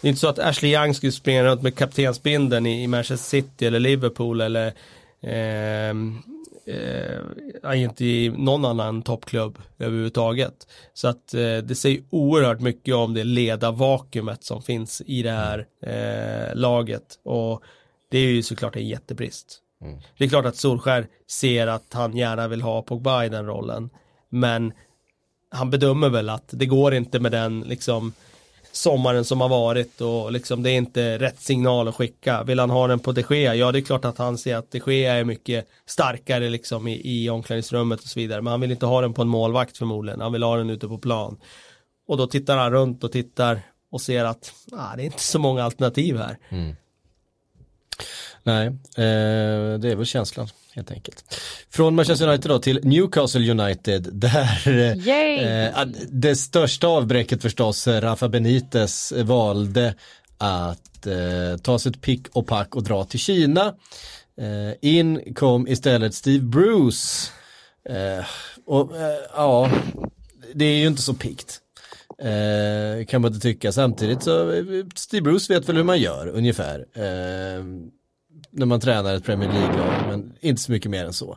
det är inte så att Ashley Young skulle springa runt med kaptensbinden i, i Manchester City eller Liverpool eller eh, eh, inte i någon annan toppklubb överhuvudtaget. Så att eh, det säger oerhört mycket om det ledarvakuumet som finns i det här eh, laget. Och det är ju såklart en jättebrist. Mm. Det är klart att Solskär ser att han gärna vill ha Pogba i den rollen. Men han bedömer väl att det går inte med den liksom sommaren som har varit och liksom det är inte rätt signal att skicka. Vill han ha den på de Gea? Ja, det är klart att han ser att de Gea är mycket starkare liksom i, i omklädningsrummet och så vidare. Men han vill inte ha den på en målvakt förmodligen. Han vill ha den ute på plan. Och då tittar han runt och tittar och ser att ah, det är inte så många alternativ här. Mm. Nej, eh, det är väl känslan helt enkelt. Från Manchester United då till Newcastle United där eh, det största avbräcket förstås Rafa Benitez valde att eh, ta sitt pick och pack och dra till Kina. Eh, in kom istället Steve Bruce. Eh, och eh, ja, det är ju inte så pikt. Eh, kan man inte tycka. Samtidigt så, Steve Bruce vet väl hur man gör ungefär när man tränar ett Premier League-lag, men inte så mycket mer än så.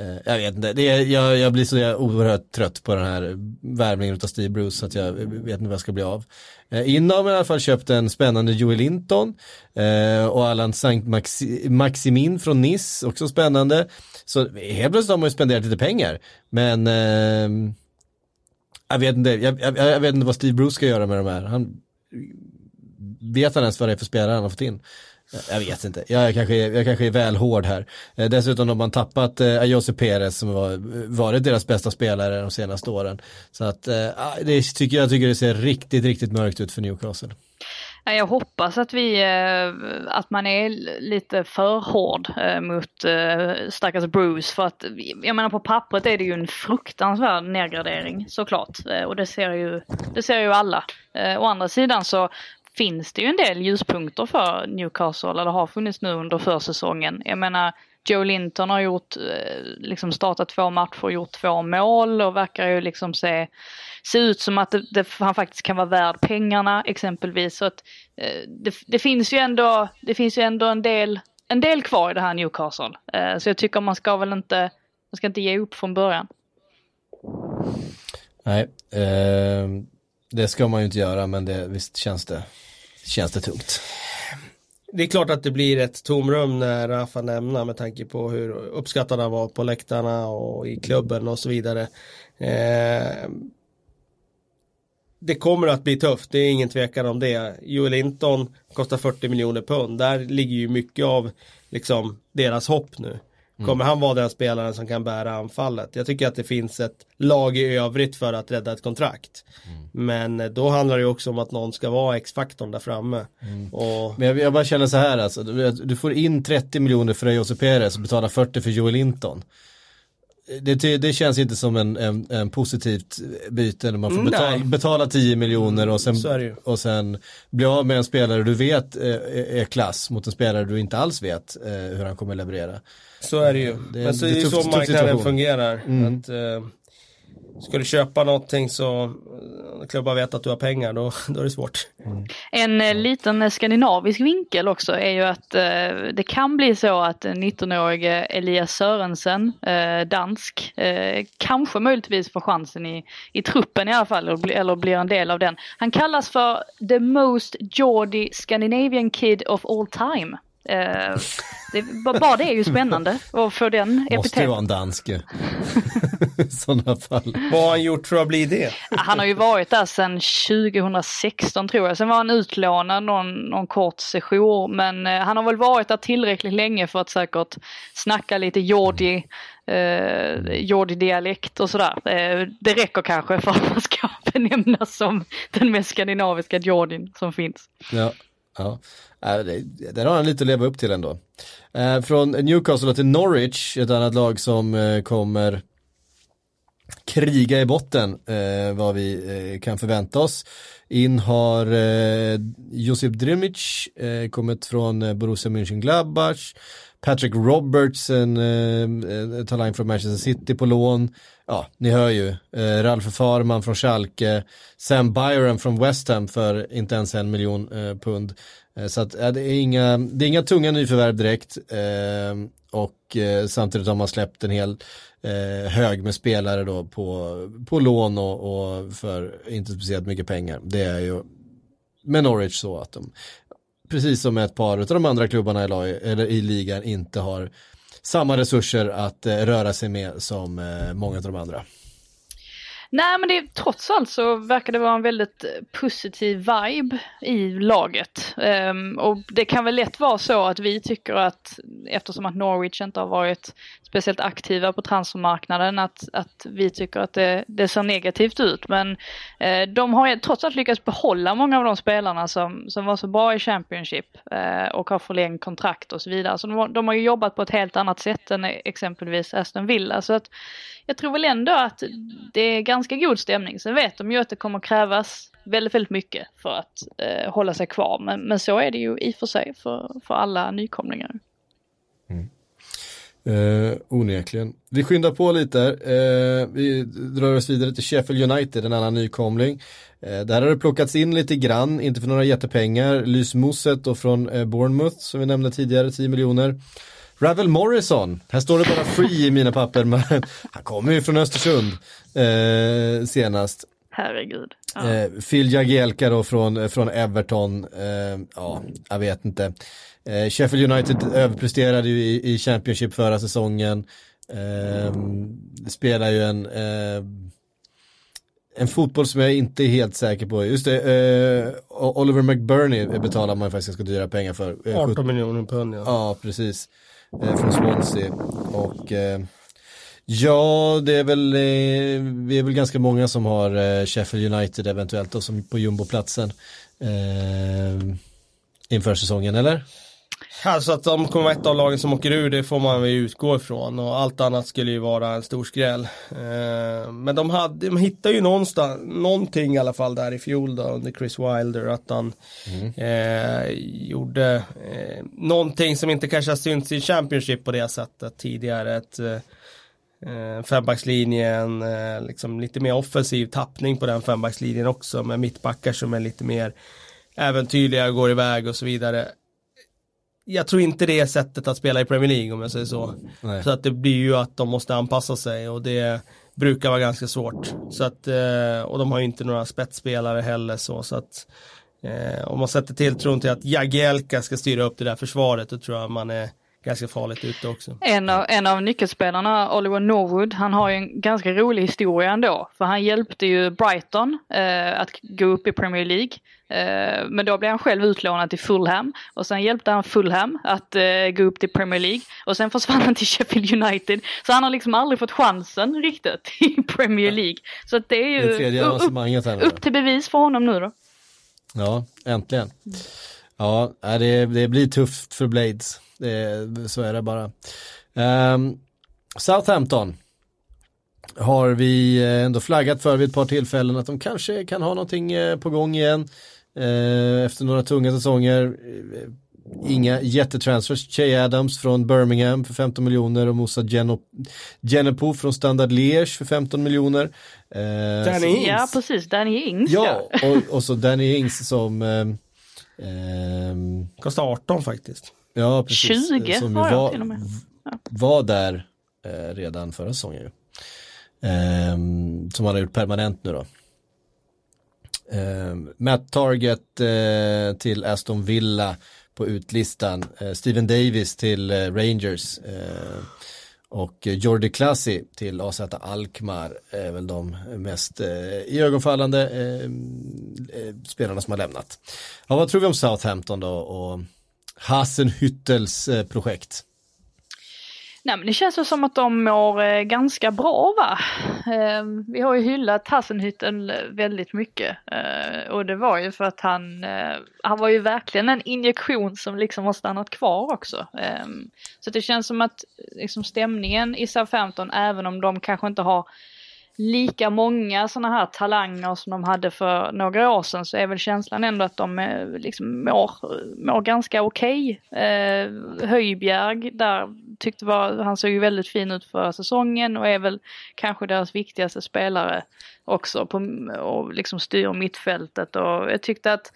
Eh, jag vet inte, det är, jag, jag blir så oerhört trött på den här värvningen av Steve Bruce så att jag vet inte vad jag ska bli av. Eh, Innan har i alla fall köpt en spännande Joel Linton eh, och Allan Sankt Maxi Maximin från Nice, också spännande. Så helt plötsligt har man ju spenderat lite pengar, men eh, jag, vet inte, jag, jag, jag, vet inte vad Steve Bruce ska göra med de här. Han, vet han ens vad det är för spelare han har fått in? Jag vet inte, jag kanske, är, jag kanske är väl hård här. Eh, dessutom har man tappat eh, Ayose Perez som var, varit deras bästa spelare de senaste åren. Så att eh, ah, det tycker jag tycker det ser riktigt, riktigt mörkt ut för Newcastle. Jag hoppas att vi, eh, att man är lite för hård eh, mot eh, stackars Bruce för att jag menar på pappret är det ju en fruktansvärd nedgradering såklart och det ser ju, det ser ju alla. Å andra sidan så finns det ju en del ljuspunkter för Newcastle, eller har funnits nu under försäsongen. Jag menar, Joe Linton har gjort, eh, liksom startat två matcher, och gjort två mål och verkar ju liksom se, se ut som att det, det, han faktiskt kan vara värd pengarna exempelvis. Så att, eh, det, det, finns ju ändå, det finns ju ändå en del, en del kvar i det här Newcastle. Eh, så jag tycker man ska väl inte, man ska inte ge upp från början. Nej, eh, det ska man ju inte göra men det, visst känns det känns det tungt. Det är klart att det blir ett tomrum när Rafa nämner med tanke på hur uppskattad han var på läktarna och i klubben och så vidare. Eh, det kommer att bli tufft, det är ingen tvekan om det. Joel Linton kostar 40 miljoner pund, där ligger ju mycket av liksom, deras hopp nu. Mm. Kommer han vara den spelaren som kan bära anfallet? Jag tycker att det finns ett lag i övrigt för att rädda ett kontrakt. Mm. Men då handlar det också om att någon ska vara X-faktorn där framme. Mm. Och... Men jag, jag, bara känner så här alltså, du, du får in 30 miljoner för Jose Perez och betalar 40 för Joel Linton. Det, det, känns inte som en, en, en positivt byte när man får betala, betala 10 miljoner och sen, och sen bli av med en spelare du vet är, är klass mot en spelare du inte alls vet eh, hur han kommer leverera. Så är det ju. Det, Men så det är ju så marknaden fungerar. Mm. Att, eh, Ska du köpa någonting så eh, klubbar vet att du har pengar, då, då är det svårt. Mm. En eh, liten skandinavisk vinkel också är ju att eh, det kan bli så att 19-årige Elias Sörensen, eh, dansk, eh, kanske möjligtvis får chansen i, i truppen i alla fall, eller, eller blir en del av den. Han kallas för the most Geordie Scandinavian kid of all time. Eh, det, bara det är ju spännande att få den epiteten. Måste ju vara en dansk i sådana fall. Vad har han gjort för att bli det? Han har ju varit där sedan 2016 tror jag. Sen var han utlånad någon, någon kort session. Men eh, han har väl varit där tillräckligt länge för att säkert snacka lite jordi, eh, jordi-dialekt och sådär. Eh, det räcker kanske för att man ska benämnas som den mest skandinaviska jordin som finns. Ja, ja. Äh, det, där har han lite att leva upp till ändå. Eh, från Newcastle till Norwich, ett annat lag som eh, kommer kriga i botten eh, vad vi eh, kan förvänta oss. In har eh, Josip Drimic eh, kommit från eh, Borussia Mönchengladbach. Patrick Roberts, en eh, eh talang från Manchester City på lån. Ja, ni hör ju. Eh, Ralf Farman från Schalke. Sam Byron från West Ham för inte ens en miljon eh, pund. Eh, så att, ja, det, är inga, det är inga tunga nyförvärv direkt. Eh, och eh, samtidigt har man släppt en hel eh, hög med spelare då på, på lån och, och, för inte speciellt mycket pengar. Det är ju med Norwich så att de, precis som ett par av de andra klubbarna i, lag, eller i ligan, inte har samma resurser att eh, röra sig med som eh, många av de andra. Nej men det, trots allt så verkar det vara en väldigt eh, positiv vibe i laget. Um, och det kan väl lätt vara så att vi tycker att eftersom att Norwich inte har varit speciellt aktiva på transfermarknaden att, att vi tycker att det, det ser negativt ut. Men eh, de har trots allt lyckats behålla många av de spelarna som, som var så bra i Championship eh, och har förlängt kontrakt och så vidare. Så de, de har ju jobbat på ett helt annat sätt än exempelvis Aston Villa. Så att jag tror väl ändå att det är ganska god stämning. Sen vet de ju att det kommer krävas väldigt, väldigt mycket för att eh, hålla sig kvar. Men, men så är det ju i och för sig för, för alla nykomlingar. Eh, onekligen. Vi skyndar på lite. Eh, vi drar oss vidare till Sheffield United, en annan nykomling. Eh, där har det plockats in lite grann, inte för några jättepengar. Lys Moset och från eh, Bournemouth som vi nämnde tidigare, 10 miljoner. Ravel Morrison, här står det bara free i mina papper, men han kommer ju från Östersund eh, senast. Herregud. Ja. Eh, Phil Jagielka då från, från Everton, eh, ja, jag vet inte. Eh, Sheffield United överpresterade ju i, i Championship förra säsongen. Eh, spelar ju en, eh, en fotboll som jag inte är helt säker på. Just det, eh, Oliver McBurney betalar man faktiskt ganska dyra pengar för. 18 miljoner pund ja. Ja, precis. från Swansea. Och Ja, det är väl, vi är väl ganska många som har Sheffield United eventuellt då, som på jumboplatsen eh, inför säsongen, eller? Alltså att de kommer vara ett av lagen som åker ur, det får man väl utgå ifrån och allt annat skulle ju vara en stor skräll. Eh, men de, hade, de hittade ju någonstans, någonting i alla fall där i fjol då under Chris Wilder, att han mm. eh, gjorde eh, någonting som inte kanske har synts i Championship på det sättet tidigare. Ett, eh, fembackslinjen, eh, liksom lite mer offensiv tappning på den fembackslinjen också med mittbackar som är lite mer äventyrliga, går iväg och så vidare jag tror inte det är sättet att spela i Premier League om jag säger så. Nej. Så att det blir ju att de måste anpassa sig och det brukar vara ganska svårt. Så att, eh, och de har ju inte några spetsspelare heller så, så att eh, om man sätter tilltron till att Jagielka ska styra upp det där försvaret då tror jag man är ganska farligt ute också. En av, en av nyckelspelarna, Oliver Norwood, han har ju en ganska rolig historia ändå. För han hjälpte ju Brighton eh, att gå upp i Premier League. Eh, men då blev han själv utlånad till Fulham och sen hjälpte han Fulham att eh, gå upp till Premier League och sen försvann han till Sheffield United. Så han har liksom aldrig fått chansen riktigt i Premier League. Så det är ju det upp, upp till bevis för honom nu då. Ja, äntligen. Ja, det, det blir tufft för Blades. Det, så är det bara. Um, Southampton har vi eh, ändå flaggat för vid ett par tillfällen att de kanske kan ha någonting på gång igen. Uh, efter några tunga säsonger. Inga jättetransfers. Che Adams från Birmingham för 15 miljoner och Moussa Genepo från Standard Liège för 15 miljoner. Uh, Danny Ings. Ja, precis. Danny Ings. Ja, och, och så Danny Ings som um, Kostar 18 faktiskt. Ja, precis. 20 som var var, till och med. Ja. Var där eh, redan förra säsongen. Eh, som han har gjort permanent nu då. Eh, Matt Target eh, till Aston Villa på utlistan. Eh, Steven Davis till eh, Rangers. Ehm, och Jordi Klassi till AZ Alkmaar är väl de mest eh, iögonfallande ehm, eh, spelarna som har lämnat. Ja, vad tror vi om Southampton då och Hasenhüttels eh, projekt? Nej men det känns som att de mår eh, ganska bra va. Ehm, vi har ju hyllat Hassenhytten eh, väldigt mycket. Eh, och det var ju för att han, han var ju verkligen en injektion som liksom har stannat kvar också. Ehm, så det känns som att liksom, stämningen i Southampton, även om de kanske inte har lika många sådana här talanger som de hade för några år sedan så är väl känslan ändå att de är, liksom mår, mår ganska okej. Okay. Eh, Höjbjerg där tyckte var, han såg ju väldigt fin ut för säsongen och är väl kanske deras viktigaste spelare också på, och liksom styr mittfältet och jag tyckte att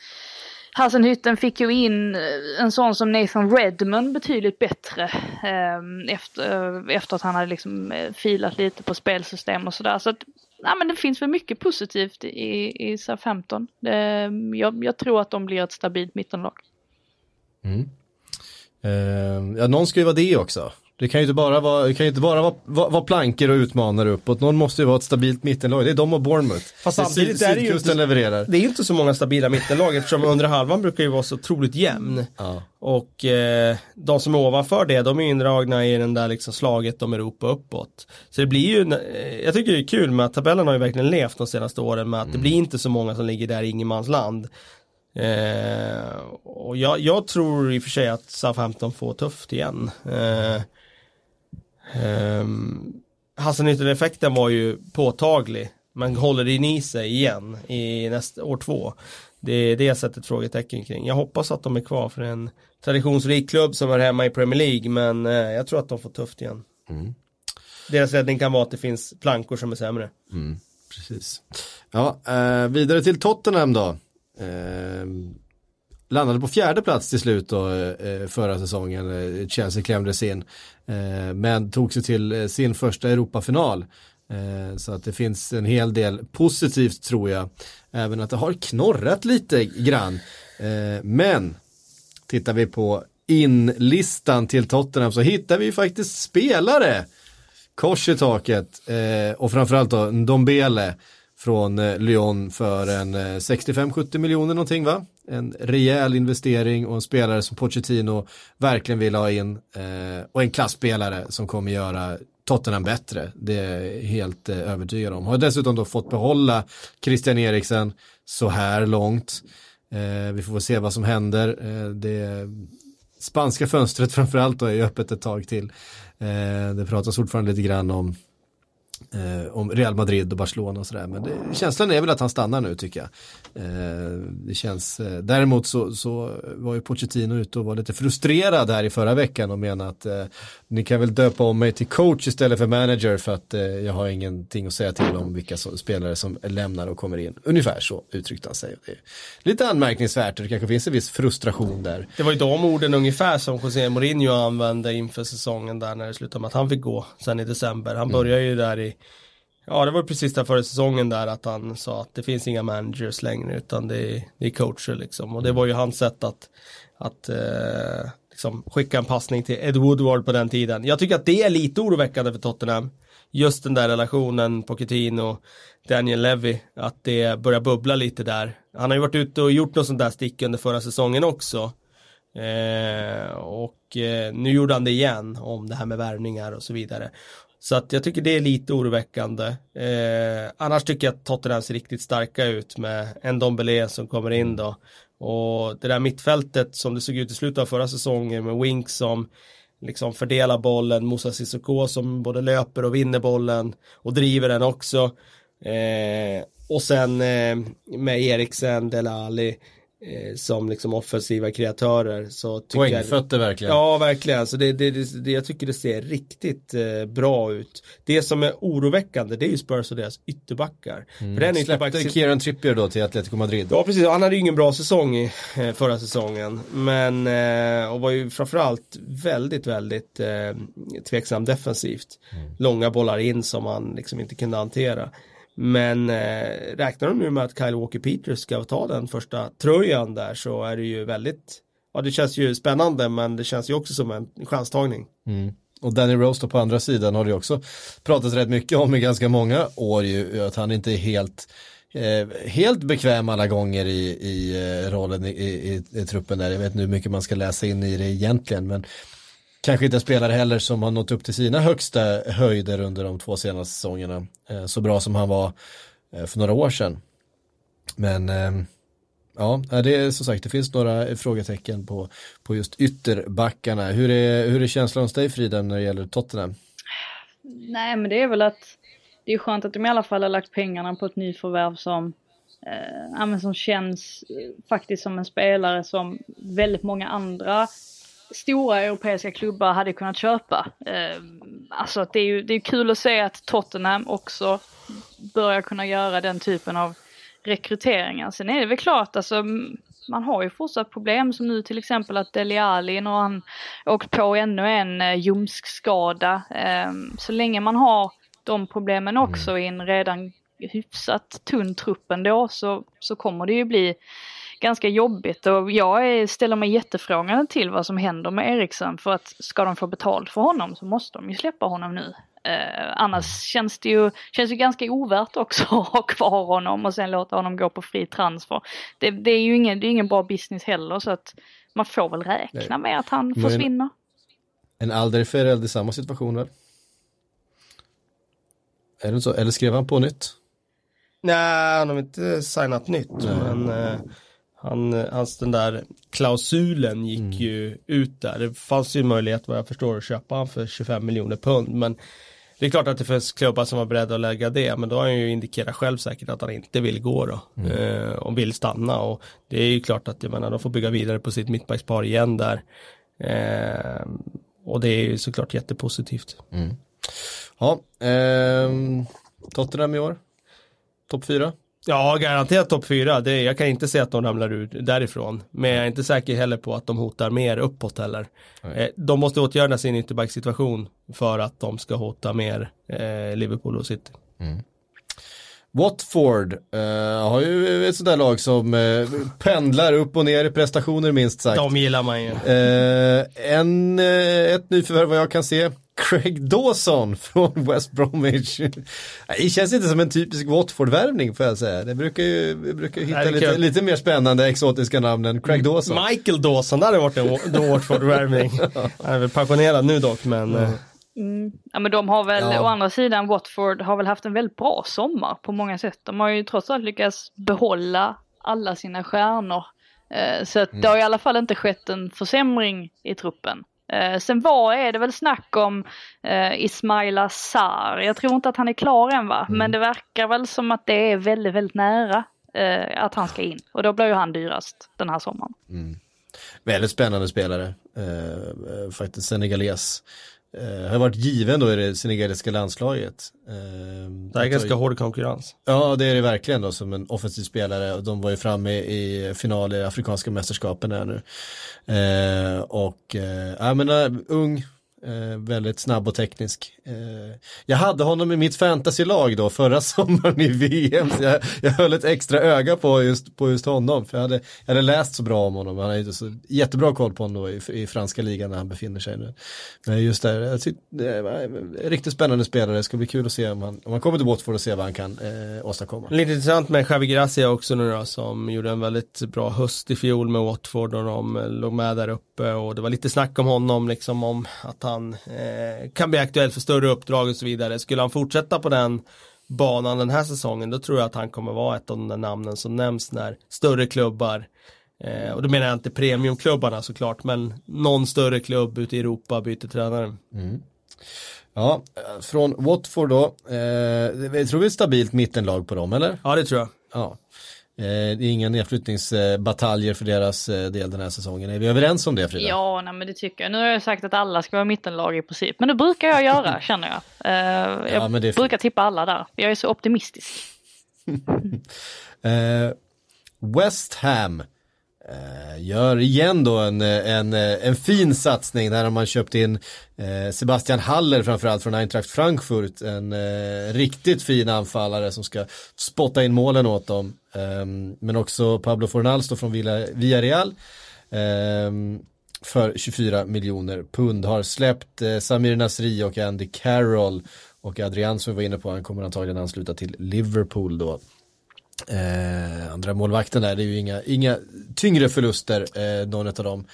Hassenhytten fick ju in eh, en sån som Nathan Redmond betydligt bättre ehm, eh, efter, efter att han hade liksom eh, filat lite på spelsystem och sådär. Så att, ja, men det finns väl mycket positivt i, i Southampton. Ehm, jag, jag tror att de blir ett stabilt mittenlag. Mm. Eh, ja, någon ska ju vara det också. Det kan ju inte bara vara, det kan inte bara vara, vara, plankor och utmanare uppåt. Någon måste ju vara ett stabilt mittenlag. Det är de och Bournemouth. Fast samtidigt Syd, är det ju inte, levererar. Det är ju inte så många stabila mittenlag eftersom under halvan brukar ju vara så otroligt jämn. Ja. Och eh, de som är ovanför det, de är indragna i den där liksom slaget om Europa uppåt. Så det blir ju, eh, jag tycker det är kul med att tabellen har ju verkligen levt de senaste åren med att mm. det blir inte så många som ligger där i ingenmansland. Eh, och jag, jag, tror i och för sig att Southampton får tufft igen. Eh, Um, Hasselnytten-effekten var ju påtaglig. Man håller in i sig igen i nästa år två. Det är det jag sätter ett frågetecken kring. Jag hoppas att de är kvar för en traditionsrik klubb som är hemma i Premier League men eh, jag tror att de får tufft igen. Mm. Deras räddning kan vara att det finns plankor som är sämre. Mm, precis. Ja, eh, vidare till Tottenham då. Eh, landade på fjärde plats till slut då eh, förra säsongen. Chelsea klämdes in. Eh, men tog sig till eh, sin första Europafinal. Eh, så att det finns en hel del positivt tror jag. Även att det har knorrat lite grann. Men tittar vi på inlistan till Tottenham så hittar vi faktiskt spelare. Kors i taket och framförallt då Ndombele från eh, Lyon för en eh, 65-70 miljoner någonting va? en rejäl investering och en spelare som Pochettino verkligen vill ha in eh, och en klassspelare som kommer göra Tottenham bättre. Det är jag helt övertygad om. Har dessutom då fått behålla Christian Eriksen så här långt. Vi får väl se vad som händer. Det spanska fönstret framförallt då är öppet ett tag till. Det pratas fortfarande lite grann om eh, om Real Madrid och Barcelona och sådär. Men det, känslan är väl att han stannar nu tycker jag. Eh, det känns, eh, däremot så, så var ju Pochettino ute och var lite frustrerad här i förra veckan och menade att eh, ni kan väl döpa om mig till coach istället för manager för att eh, jag har ingenting att säga till om vilka som, spelare som lämnar och kommer in. Ungefär så uttryckte han sig. Lite anmärkningsvärt och det kanske finns en viss frustration där. Det var ju de orden ungefär som José Mourinho använde inför säsongen där när det slutade med att han fick gå sen i december. Han började ju där i Ja, det var precis där förra säsongen där att han sa att det finns inga managers längre utan det är, det är coacher liksom. Och det var ju hans sätt att, att eh, liksom skicka en passning till Ed Woodward på den tiden. Jag tycker att det är lite oroväckande för Tottenham. Just den där relationen Pochettino, Daniel Levy, att det börjar bubbla lite där. Han har ju varit ute och gjort något sånt där stick under förra säsongen också. Eh, och eh, nu gjorde han det igen om det här med värvningar och så vidare. Så att jag tycker det är lite oroväckande. Eh, annars tycker jag att Tottenham ser riktigt starka ut med en Dombele som kommer in då. Och det där mittfältet som det såg ut i slutet av förra säsongen med Wink som liksom fördelar bollen, Moussa Sissoko som både löper och vinner bollen och driver den också. Eh, och sen eh, med Eriksen, Delali som liksom offensiva kreatörer. Så Poängfötter verkligen. Ja, verkligen. Så det, det, det, jag tycker det ser riktigt eh, bra ut. Det som är oroväckande det är ju Spurs och deras ytterbackar. Mm. För den Släppte ytterback... Kieran Trippier då till Atletico Madrid. Ja, precis. Han hade ju ingen bra säsong i, eh, förra säsongen. Men, eh, och var ju framförallt väldigt, väldigt eh, tveksam defensivt. Mm. Långa bollar in som han liksom inte kunde hantera. Men eh, räknar de nu med att Kyle Walker Peters ska ta den första tröjan där så är det ju väldigt, ja det känns ju spännande men det känns ju också som en chanstagning. Mm. och Danny Rose då på andra sidan har det också pratats rätt mycket om i ganska många år ju, att han inte är helt eh, helt bekväm alla gånger i, i eh, rollen i, i, i, truppen där. Jag vet inte hur mycket man ska läsa in i det egentligen men kanske inte en spelare heller som har nått upp till sina högsta höjder under de två senaste säsongerna. Eh, så bra som han var eh, för några år sedan. Men eh, ja, det är som sagt, det finns några frågetecken på, på just ytterbackarna. Hur är, hur är känslan hos dig Frida när det gäller Tottenham? Nej, men det är väl att det är skönt att de i alla fall har lagt pengarna på ett nyförvärv som, eh, som känns eh, faktiskt som en spelare som väldigt många andra stora europeiska klubbar hade kunnat köpa. Eh, alltså det är ju det är kul att se att Tottenham också börjar kunna göra den typen av rekryteringar. Sen är det väl klart, alltså man har ju fortsatt problem som nu till exempel att Deli Alli och han åkt på ännu en eh, ljumskskada. Eh, så länge man har de problemen också i en redan hyfsat tunn trupp ändå så, så kommer det ju bli ganska jobbigt och jag ställer mig jättefrågande till vad som händer med Eriksson för att ska de få betalt för honom så måste de ju släppa honom nu. Eh, annars känns det ju, känns det ganska ovärt också att ha kvar honom och sen låta honom gå på fri transfer. Det, det är ju ingen, det är ingen bra business heller så att man får väl räkna Nej. med att han Men försvinner. En Alderfereld i samma situation väl? Är det så? Eller skrev han på nytt? Nej, han har inte signat nytt. Nej. Men eh, han, hans den där klausulen gick mm. ju ut där. Det fanns ju möjlighet vad jag förstår att köpa han för 25 miljoner pund. Men det är klart att det finns klubbar som var beredda att lägga det. Men då har han ju indikerat själv säkert att han inte vill gå då. Mm. Eh, och vill stanna. Och det är ju klart att jag menar, de får bygga vidare på sitt mittbackspar igen där. Eh, och det är ju såklart jättepositivt. Mm. Ja, eh, Tottenham i år? Topp fyra? Ja, garanterat topp fyra. Det, jag kan inte se att de ramlar ut därifrån. Men jag är inte säker heller på att de hotar mer uppåt heller. Eh, de måste åtgärda sin ytterbacksituation för att de ska hota mer eh, Liverpool och City. Mm. Watford uh, har ju ett sådär lag som uh, pendlar upp och ner i prestationer minst sagt. De gillar man ju. Uh, en, ett nyförvärv vad jag kan se. Craig Dawson från West Bromwich. Det känns inte som en typisk Watford-värvning får jag säga. Det brukar ju, vi brukar hitta Nej, lite, lite, mer spännande exotiska namn än Craig Dawson. Michael Dawson, det hade varit en Watford-värvning. Han är väl pensionerad nu dock men mm. Mm. Ja men de har väl, ja. å andra sidan, Watford har väl haft en väldigt bra sommar på många sätt. De har ju trots allt lyckats behålla alla sina stjärnor. Eh, så att mm. det har i alla fall inte skett en försämring i truppen. Eh, sen var är det väl snack om eh, Ismaila Sar. Jag tror inte att han är klar än va, mm. men det verkar väl som att det är väldigt, väldigt nära eh, att han ska in. Och då blir ju han dyrast den här sommaren. Mm. Väldigt spännande spelare, eh, eh faktiskt senegales. Eh, har varit given då i det senegaliska landslaget. Eh, det är ganska hård konkurrens. Ja, det är det verkligen då som en offensiv spelare. De var ju framme i final i Afrikanska mästerskapen här nu. Eh, och, eh, jag menar, ung, Eh, väldigt snabb och teknisk. Eh, jag hade honom i mitt fantasylag då förra sommaren i VM. Så jag, jag höll ett extra öga på just, på just honom. För jag hade, jag hade läst så bra om honom. Han har så jättebra koll på honom då i, i franska ligan när han befinner sig nu. Men just där, jag tyck, det var en riktigt spännande spelare. Det ska bli kul att se om han, om han kommer till Watford och se vad han kan eh, åstadkomma. Lite intressant med Javi Gracia också nu då som gjorde en väldigt bra höst i fjol med Watford och de eh, låg med där uppe och det var lite snack om honom liksom om att han han eh, kan bli aktuell för större uppdrag och så vidare. Skulle han fortsätta på den banan den här säsongen då tror jag att han kommer vara ett av de där namnen som nämns när större klubbar eh, och då menar jag inte premiumklubbarna såklart men någon större klubb ute i Europa byter tränare. Mm. Ja, från Watford då, eh, jag tror vi är stabilt mittenlag på dem eller? Ja det tror jag. Ja. Eh, det är inga nedflyttningsbataljer för deras eh, del den här säsongen. Är vi överens om det Frida? Ja, nej, men det tycker jag. Nu har jag sagt att alla ska vara mittenlag i princip. Men det brukar jag göra, känner jag. Uh, jag ja, brukar tippa alla där. Jag är så optimistisk. West Ham Eh, Eh, gör igen då en, en, en fin satsning. Där har man köpt in eh, Sebastian Haller framförallt från Eintracht Frankfurt. En eh, riktigt fin anfallare som ska spotta in målen åt dem. Ehm, men också Pablo Fornals då från Villarreal. Ehm, för 24 miljoner pund. Har släppt Samir Nasri och Andy Carroll och Adrian som vi var inne på, han kommer antagligen ansluta till Liverpool då. Eh, andra målvakten där, det är ju inga, inga tyngre förluster, eh, någon av dem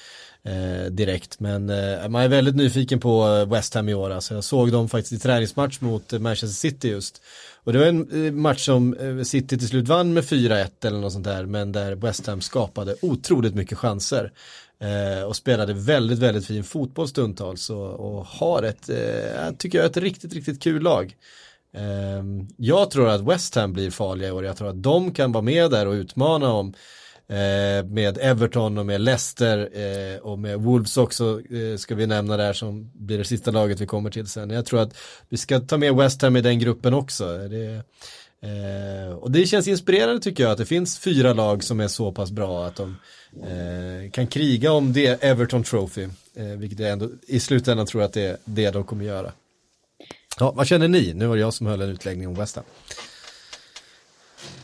eh, direkt. Men eh, man är väldigt nyfiken på eh, West Ham i år. Alltså, jag såg dem faktiskt i träningsmatch mot eh, Manchester City just. Och det var en eh, match som City till slut vann med 4-1 eller något sånt där. Men där West Ham skapade otroligt mycket chanser. Eh, och spelade väldigt, väldigt fin fotboll stundtals och, och har ett, eh, tycker jag, ett riktigt, riktigt kul lag. Ehm, jag tror att West Ham blir farliga i år, jag tror att de kan vara med där och utmana om eh, med Everton och med Leicester eh, och med Wolves också eh, ska vi nämna där som blir det sista laget vi kommer till sen. Jag tror att vi ska ta med West Ham i den gruppen också. Det, och det känns inspirerande tycker jag att det finns fyra lag som är så pass bra att de kan kriga om det Everton Trophy, vilket jag ändå i slutändan tror att det är det de kommer göra. Ja, vad känner ni? Nu var det jag som höll en utläggning om West Ham.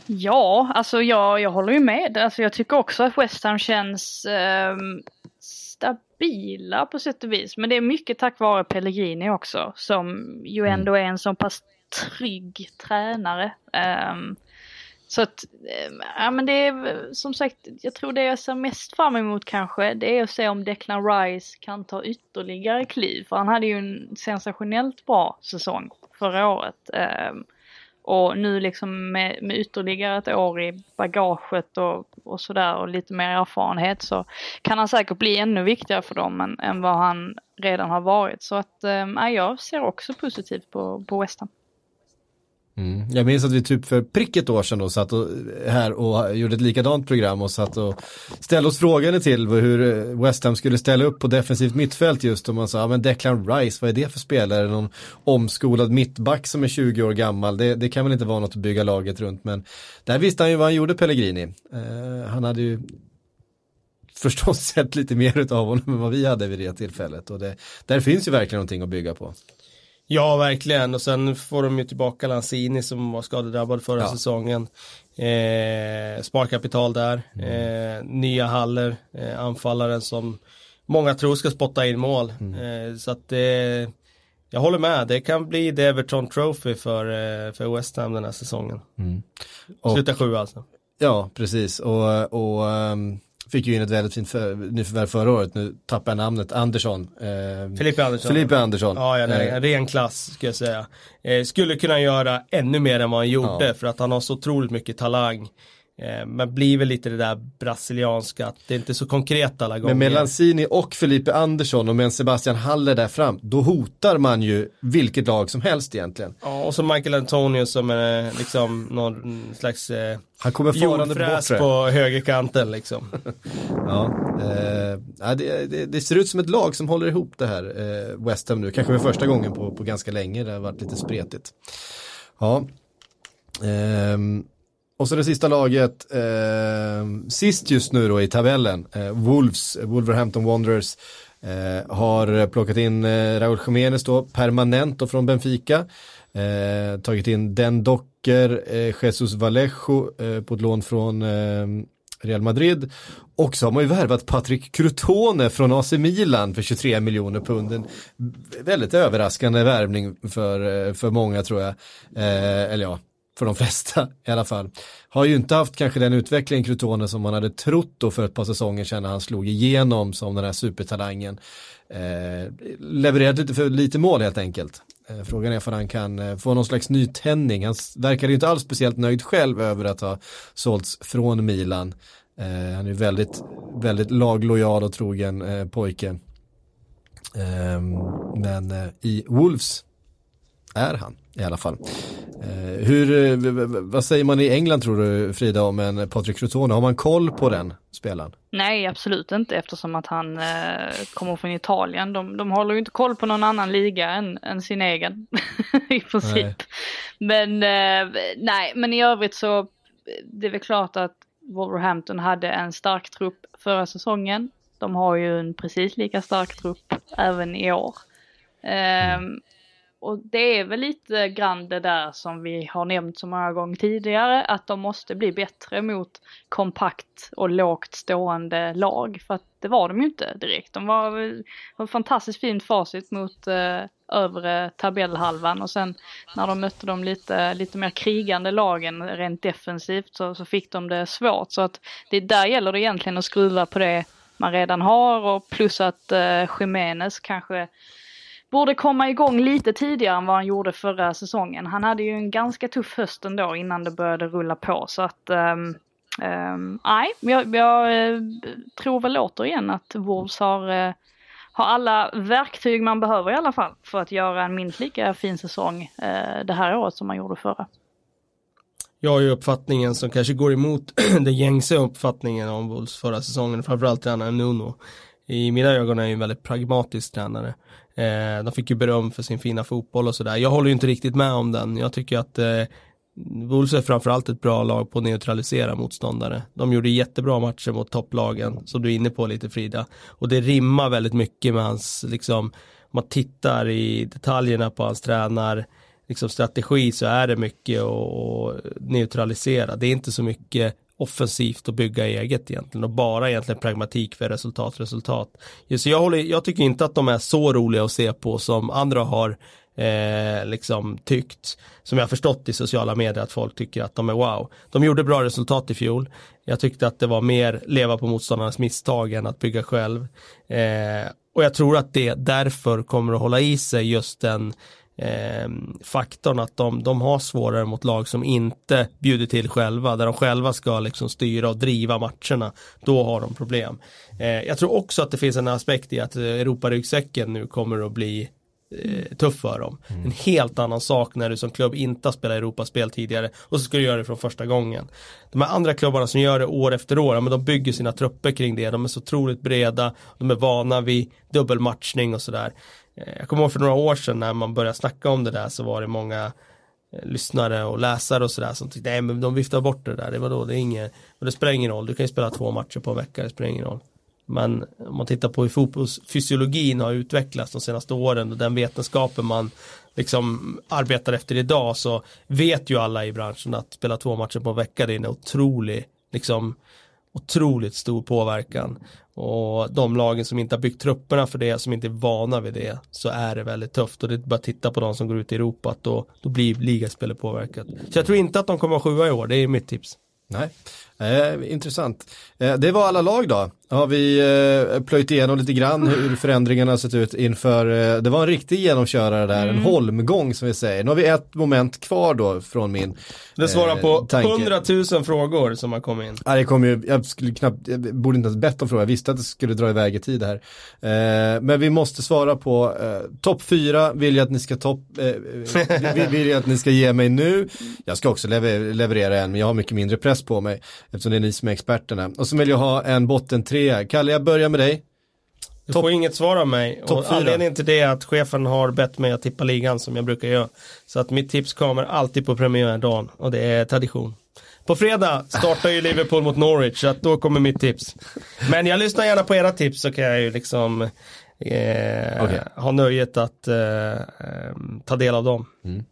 Ja, alltså jag, jag håller ju med. Alltså jag tycker också att West Ham känns eh, stabila på sätt och vis. Men det är mycket tack vare Pellegrini också, som ju mm. ändå är en så pass trygg tränare. Um, så att, eh, ja men det är som sagt, jag tror det jag ser mest fram emot kanske, det är att se om Declan Rice kan ta ytterligare kliv. För han hade ju en sensationellt bra säsong förra året. Ehm, och nu liksom med, med ytterligare ett år i bagaget och, och sådär och lite mer erfarenhet så kan han säkert bli ännu viktigare för dem än, än vad han redan har varit. Så att, ehm, ja, jag ser också positivt på, på West Ham. Mm. Jag minns att vi typ för prick ett år sedan då satt och, här och gjorde ett likadant program och satt och ställde oss frågande till hur West Ham skulle ställa upp på defensivt mittfält just och man sa, ja men Declan Rice, vad är det för spelare? Någon omskolad mittback som är 20 år gammal, det, det kan väl inte vara något att bygga laget runt men där visste han ju vad han gjorde Pellegrini. Eh, han hade ju förstås sett lite mer av honom än vad vi hade vid det tillfället och det, där finns ju verkligen någonting att bygga på. Ja, verkligen. Och sen får de ju tillbaka Lanzini som var skadedrabbad förra ja. säsongen. Eh, sparkapital där. Mm. Eh, nya Haller, eh, anfallaren som många tror ska spotta in mål. Mm. Eh, så att det, jag håller med, det kan bli The Everton Trophy för, eh, för West Ham den här säsongen. Mm. Sluta sju alltså. Ja, precis. Och, och um Fick ju in ett väldigt fint för, nyförvärv förra året, nu tappar jag namnet, Andersson. Eh, Filippe Andersson. Filippe Andersson. Ja, ja nej, eh, ren klass ska jag säga. Eh, skulle kunna göra ännu mer än vad han gjorde ja. för att han har så otroligt mycket talang. Eh, men blir väl lite det där brasilianska, att det är inte så konkret alla gånger. Men med Lanzini och Felipe Andersson och med en Sebastian Haller där fram, då hotar man ju vilket lag som helst egentligen. Ja, och så Michael Antonio som är liksom någon slags eh, Han kommer jordfräs på högerkanten liksom. ja, eh, det, det, det, ser ut som ett lag som håller ihop det här eh, West Ham nu, kanske för första gången på, på ganska länge, det har varit lite spretigt. Ja, ehm, och så det sista laget, eh, sist just nu då i tabellen, eh, Wolves, eh, Wolverhampton Wanderers, eh, har plockat in eh, Raúl Jiménez då permanent då från Benfica. Eh, tagit in Den Docker, eh, Jesus Vallejo eh, på ett lån från eh, Real Madrid. Och så har man ju värvat Patrik Crutone från AC Milan för 23 miljoner pund. En väldigt överraskande värvning för, eh, för många tror jag. Eh, eller ja, för de flesta i alla fall. Har ju inte haft kanske den utveckling Crutone som man hade trott då för ett par säsonger sedan när han slog igenom som den här supertalangen. Eh, levererat lite för lite mål helt enkelt. Eh, frågan är om han kan eh, få någon slags nytändning. Han verkar ju inte alls speciellt nöjd själv över att ha sålts från Milan. Eh, han är ju väldigt, väldigt laglojal och trogen eh, pojke. Eh, men eh, i Wolves är han i alla fall. Eh, hur, eh, vad säger man i England tror du Frida om en Patrik Crotone? Har man koll på den spelaren? Nej, absolut inte eftersom att han eh, kommer från Italien. De, de håller ju inte koll på någon annan liga än, än sin egen i princip. Nej. Men eh, nej, men i övrigt så det är väl klart att Wolverhampton hade en stark trupp förra säsongen. De har ju en precis lika stark trupp även i år. Mm och det är väl lite grann det där som vi har nämnt så många gånger tidigare, att de måste bli bättre mot kompakt och lågt stående lag. För att det var de ju inte direkt. De var, en fantastiskt fint facit mot eh, övre tabellhalvan och sen när de mötte de lite, lite mer krigande lagen rent defensivt så, så fick de det svårt. Så att det där gäller det egentligen att skruva på det man redan har och plus att eh, Jiménez kanske borde komma igång lite tidigare än vad han gjorde förra säsongen. Han hade ju en ganska tuff höst ändå innan det började rulla på så att um, um, nej, jag, jag eh, tror väl återigen att Wolves har, uh, har alla verktyg man behöver i alla fall för att göra en minst lika fin säsong uh, det här året som man gjorde förra. Jag har ju uppfattningen som kanske går emot den gängse uppfattningen om Wolves förra säsongen, framförallt tränaren Nuno. I mina ögon är han ju en väldigt pragmatisk tränare. Eh, de fick ju beröm för sin fina fotboll och sådär. Jag håller ju inte riktigt med om den. Jag tycker att eh, Wolves är framförallt ett bra lag på att neutralisera motståndare. De gjorde jättebra matcher mot topplagen, som du är inne på lite Frida. Och det rimmar väldigt mycket med hans, liksom, om man tittar i detaljerna på hans tränar, liksom strategi så är det mycket att neutralisera. Det är inte så mycket offensivt och bygga eget egentligen och bara egentligen pragmatik för resultat, resultat. Så jag, håller, jag tycker inte att de är så roliga att se på som andra har eh, liksom tyckt, som jag har förstått i sociala medier att folk tycker att de är wow. De gjorde bra resultat i fjol. Jag tyckte att det var mer leva på motståndarnas misstag än att bygga själv. Eh, och jag tror att det därför kommer att hålla i sig just den eh, faktorn att de, de har svårare mot lag som inte bjuder till själva, där de själva ska liksom styra och driva matcherna. Då har de problem. Eh, jag tror också att det finns en aspekt i att Europaryggsäcken nu kommer att bli eh, tuff för dem. Mm. En helt annan sak när du som klubb inte har spelat Europaspel tidigare och så ska du göra det från första gången. De här andra klubbarna som gör det år efter år, men de bygger sina trupper kring det. De är så otroligt breda, de är vana vid dubbelmatchning och sådär. Eh, jag kommer ihåg för några år sedan när man började snacka om det där så var det många eh, lyssnare och läsare och sådär som tyckte nej men de viftar bort det där, det var då det är inget, och det spelar ingen roll, du kan ju spela två matcher på en vecka, det spelar ingen roll. Men om man tittar på hur fotbollsfysiologin har utvecklats de senaste åren och den vetenskapen man liksom arbetar efter idag så vet ju alla i branschen att spela två matcher på en vecka det är en otrolig liksom otroligt stor påverkan. Och de lagen som inte har byggt trupperna för det, som inte är vana vid det, så är det väldigt tufft. Och det är bara att titta på de som går ut i Europa, att då, då blir ligaspelet påverkat. Så jag tror inte att de kommer att vara sjua i år, det är mitt tips. Nej, eh, intressant. Eh, det var alla lag då har vi eh, plöjt igenom lite grann hur mm. förändringarna har sett ut inför, eh, det var en riktig genomkörare där, mm. en holmgång som vi säger. Nu har vi ett moment kvar då från min Det svarar eh, på tanke. 100 000 frågor som har kommit in. Ja, det kom ju, jag skulle knappt, jag borde inte ens bett om frågor, jag visste att det skulle dra iväg i tid här. Eh, men vi måste svara på, eh, topp fyra vill jag att ni ska topp, vill, vill jag att ni ska ge mig nu. Jag ska också lever, leverera en, men jag har mycket mindre press på mig eftersom det är ni som är experterna. Och så vill jag ha en botten tre, Kalea. Kalle, jag börjar med dig. Du Top. får inget svar av mig. Och anledningen till det är att chefen har bett mig att tippa ligan som jag brukar göra. Så att mitt tips kommer alltid på premiärdagen och det är tradition. På fredag startar ju Liverpool mot Norwich så att då kommer mitt tips. Men jag lyssnar gärna på era tips så kan jag ju liksom eh, okay. ha nöjet att eh, eh, ta del av dem. Mm.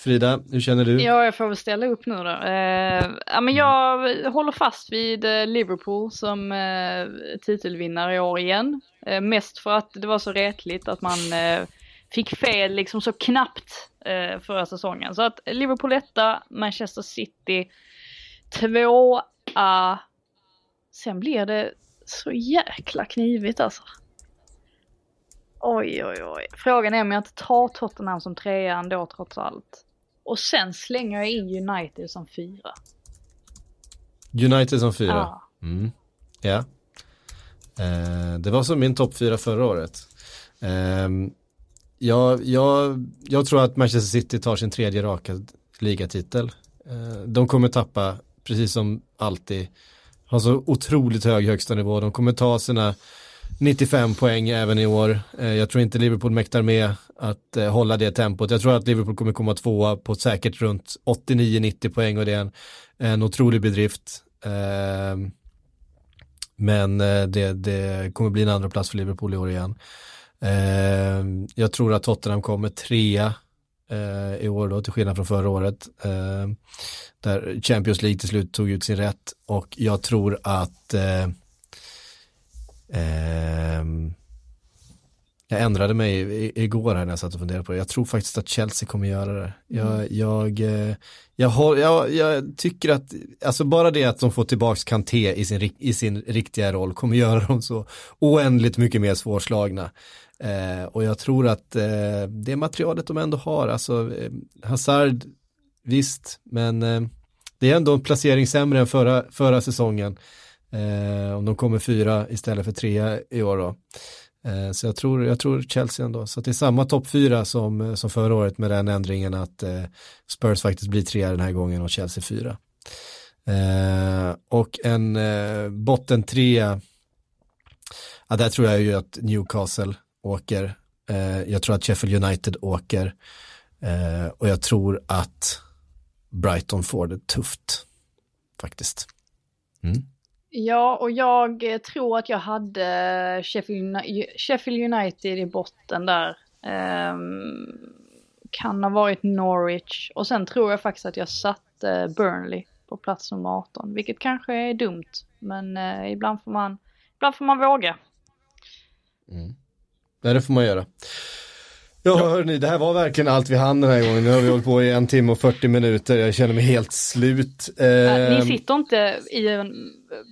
Frida, hur känner du? Ja, jag får väl ställa upp nu då. Eh, ja, men jag håller fast vid eh, Liverpool som eh, titelvinnare i år igen. Eh, mest för att det var så retligt att man eh, fick fel liksom så knappt eh, förra säsongen. Så att Liverpool etta, Manchester City tvåa. Sen blir det så jäkla knivigt alltså. Oj, oj, oj. Frågan är om jag inte tar Tottenham som trea ändå trots allt. Och sen slänger jag in United som fyra. United som fyra? Ja. Mm. ja. Eh, det var som min topp fyra förra året. Eh, jag, jag, jag tror att Manchester City tar sin tredje raka ligatitel. Eh, de kommer tappa, precis som alltid, har så otroligt hög högsta nivå. De kommer ta sina 95 poäng även i år. Eh, jag tror inte Liverpool mäktar med att eh, hålla det tempot. Jag tror att Liverpool kommer komma tvåa på säkert runt 89-90 poäng och det är en, en otrolig bedrift. Eh, men det, det kommer bli en andra plats för Liverpool i år igen. Jag tror att Tottenham kommer trea i år då, till skillnad från förra året. Där Champions League till slut tog ut sin rätt och jag tror att Eh, jag ändrade mig igår här när jag satt och funderade på det. Jag tror faktiskt att Chelsea kommer göra det. Jag, mm. jag, eh, jag, har, jag, jag, tycker att, alltså bara det att de får tillbaks Kanté i sin, i sin riktiga roll kommer göra dem så oändligt mycket mer svårslagna. Eh, och jag tror att eh, det materialet de ändå har, alltså eh, Hazard, visst, men eh, det är ändå en placering sämre än förra, förra säsongen. Eh, om de kommer fyra istället för trea i år då. Eh, så jag tror, jag tror Chelsea ändå. Så det är samma topp fyra som, eh, som förra året med den ändringen att eh, Spurs faktiskt blir trea den här gången och Chelsea fyra. Eh, och en eh, botten trea, ja, där tror jag ju att Newcastle åker. jag tror att Sheffield United åker. och jag tror att Brighton får det tufft. Faktiskt. Mm. Ja, och jag eh, tror att jag hade Sheffield United i botten där. Um, kan ha varit Norwich och sen tror jag faktiskt att jag satte eh, Burnley på plats nummer 18, vilket kanske är dumt, men uh, ibland, får man, ibland får man våga. Mm. Nej, det får man göra. Ja, ja. hörni, det här var verkligen allt vi hann den här gången. Nu har vi hållit på i en timme och 40 minuter. Jag känner mig helt slut. Eh... Ni ehm. sitter inte i en,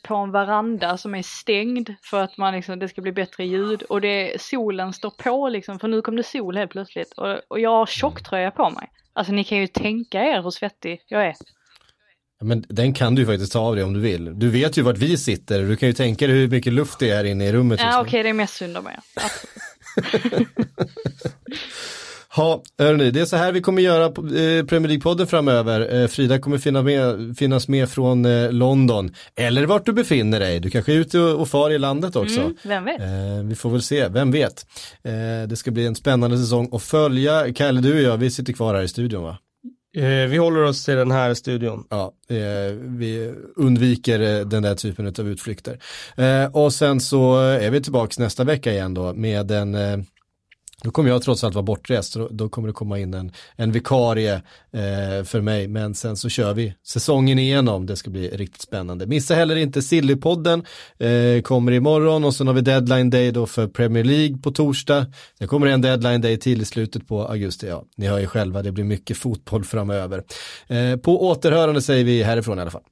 på en veranda som är stängd för att man liksom, det ska bli bättre ljud och det, solen står på liksom, för nu kom det sol helt plötsligt och, och jag har tjocktröja på mig. Alltså ni kan ju tänka er hur svettig jag är. Men den kan du ju faktiskt ta av dig om du vill. Du vet ju vart vi sitter, du kan ju tänka dig hur mycket luft det är inne i rummet. Ja okej, okay, det är mest synd om er. Ja, hörni, det är så här vi kommer göra eh, Premier League-podden framöver. Eh, Frida kommer finna med, finnas med från eh, London, eller vart du befinner dig. Du kanske är ute och, och far i landet också. Mm, vem vet? vi får väl se, vem vet. det ska bli en spännande säsong att följa. Kalle, du och jag, vi sitter kvar här i studion va? Eh, vi håller oss till den här studion. Ja, eh, vi undviker eh, den där typen av utflykter. och sen så är vi tillbaka nästa vecka igen då med en då kommer jag trots allt vara bortrest, då, då kommer det komma in en, en vikarie eh, för mig, men sen så kör vi säsongen igenom, det ska bli riktigt spännande. Missa heller inte Sillypodden, eh, kommer imorgon och sen har vi deadline day då för Premier League på torsdag. Det kommer en deadline day till i slutet på augusti, ja, ni hör ju själva, det blir mycket fotboll framöver. Eh, på återhörande säger vi härifrån i alla fall.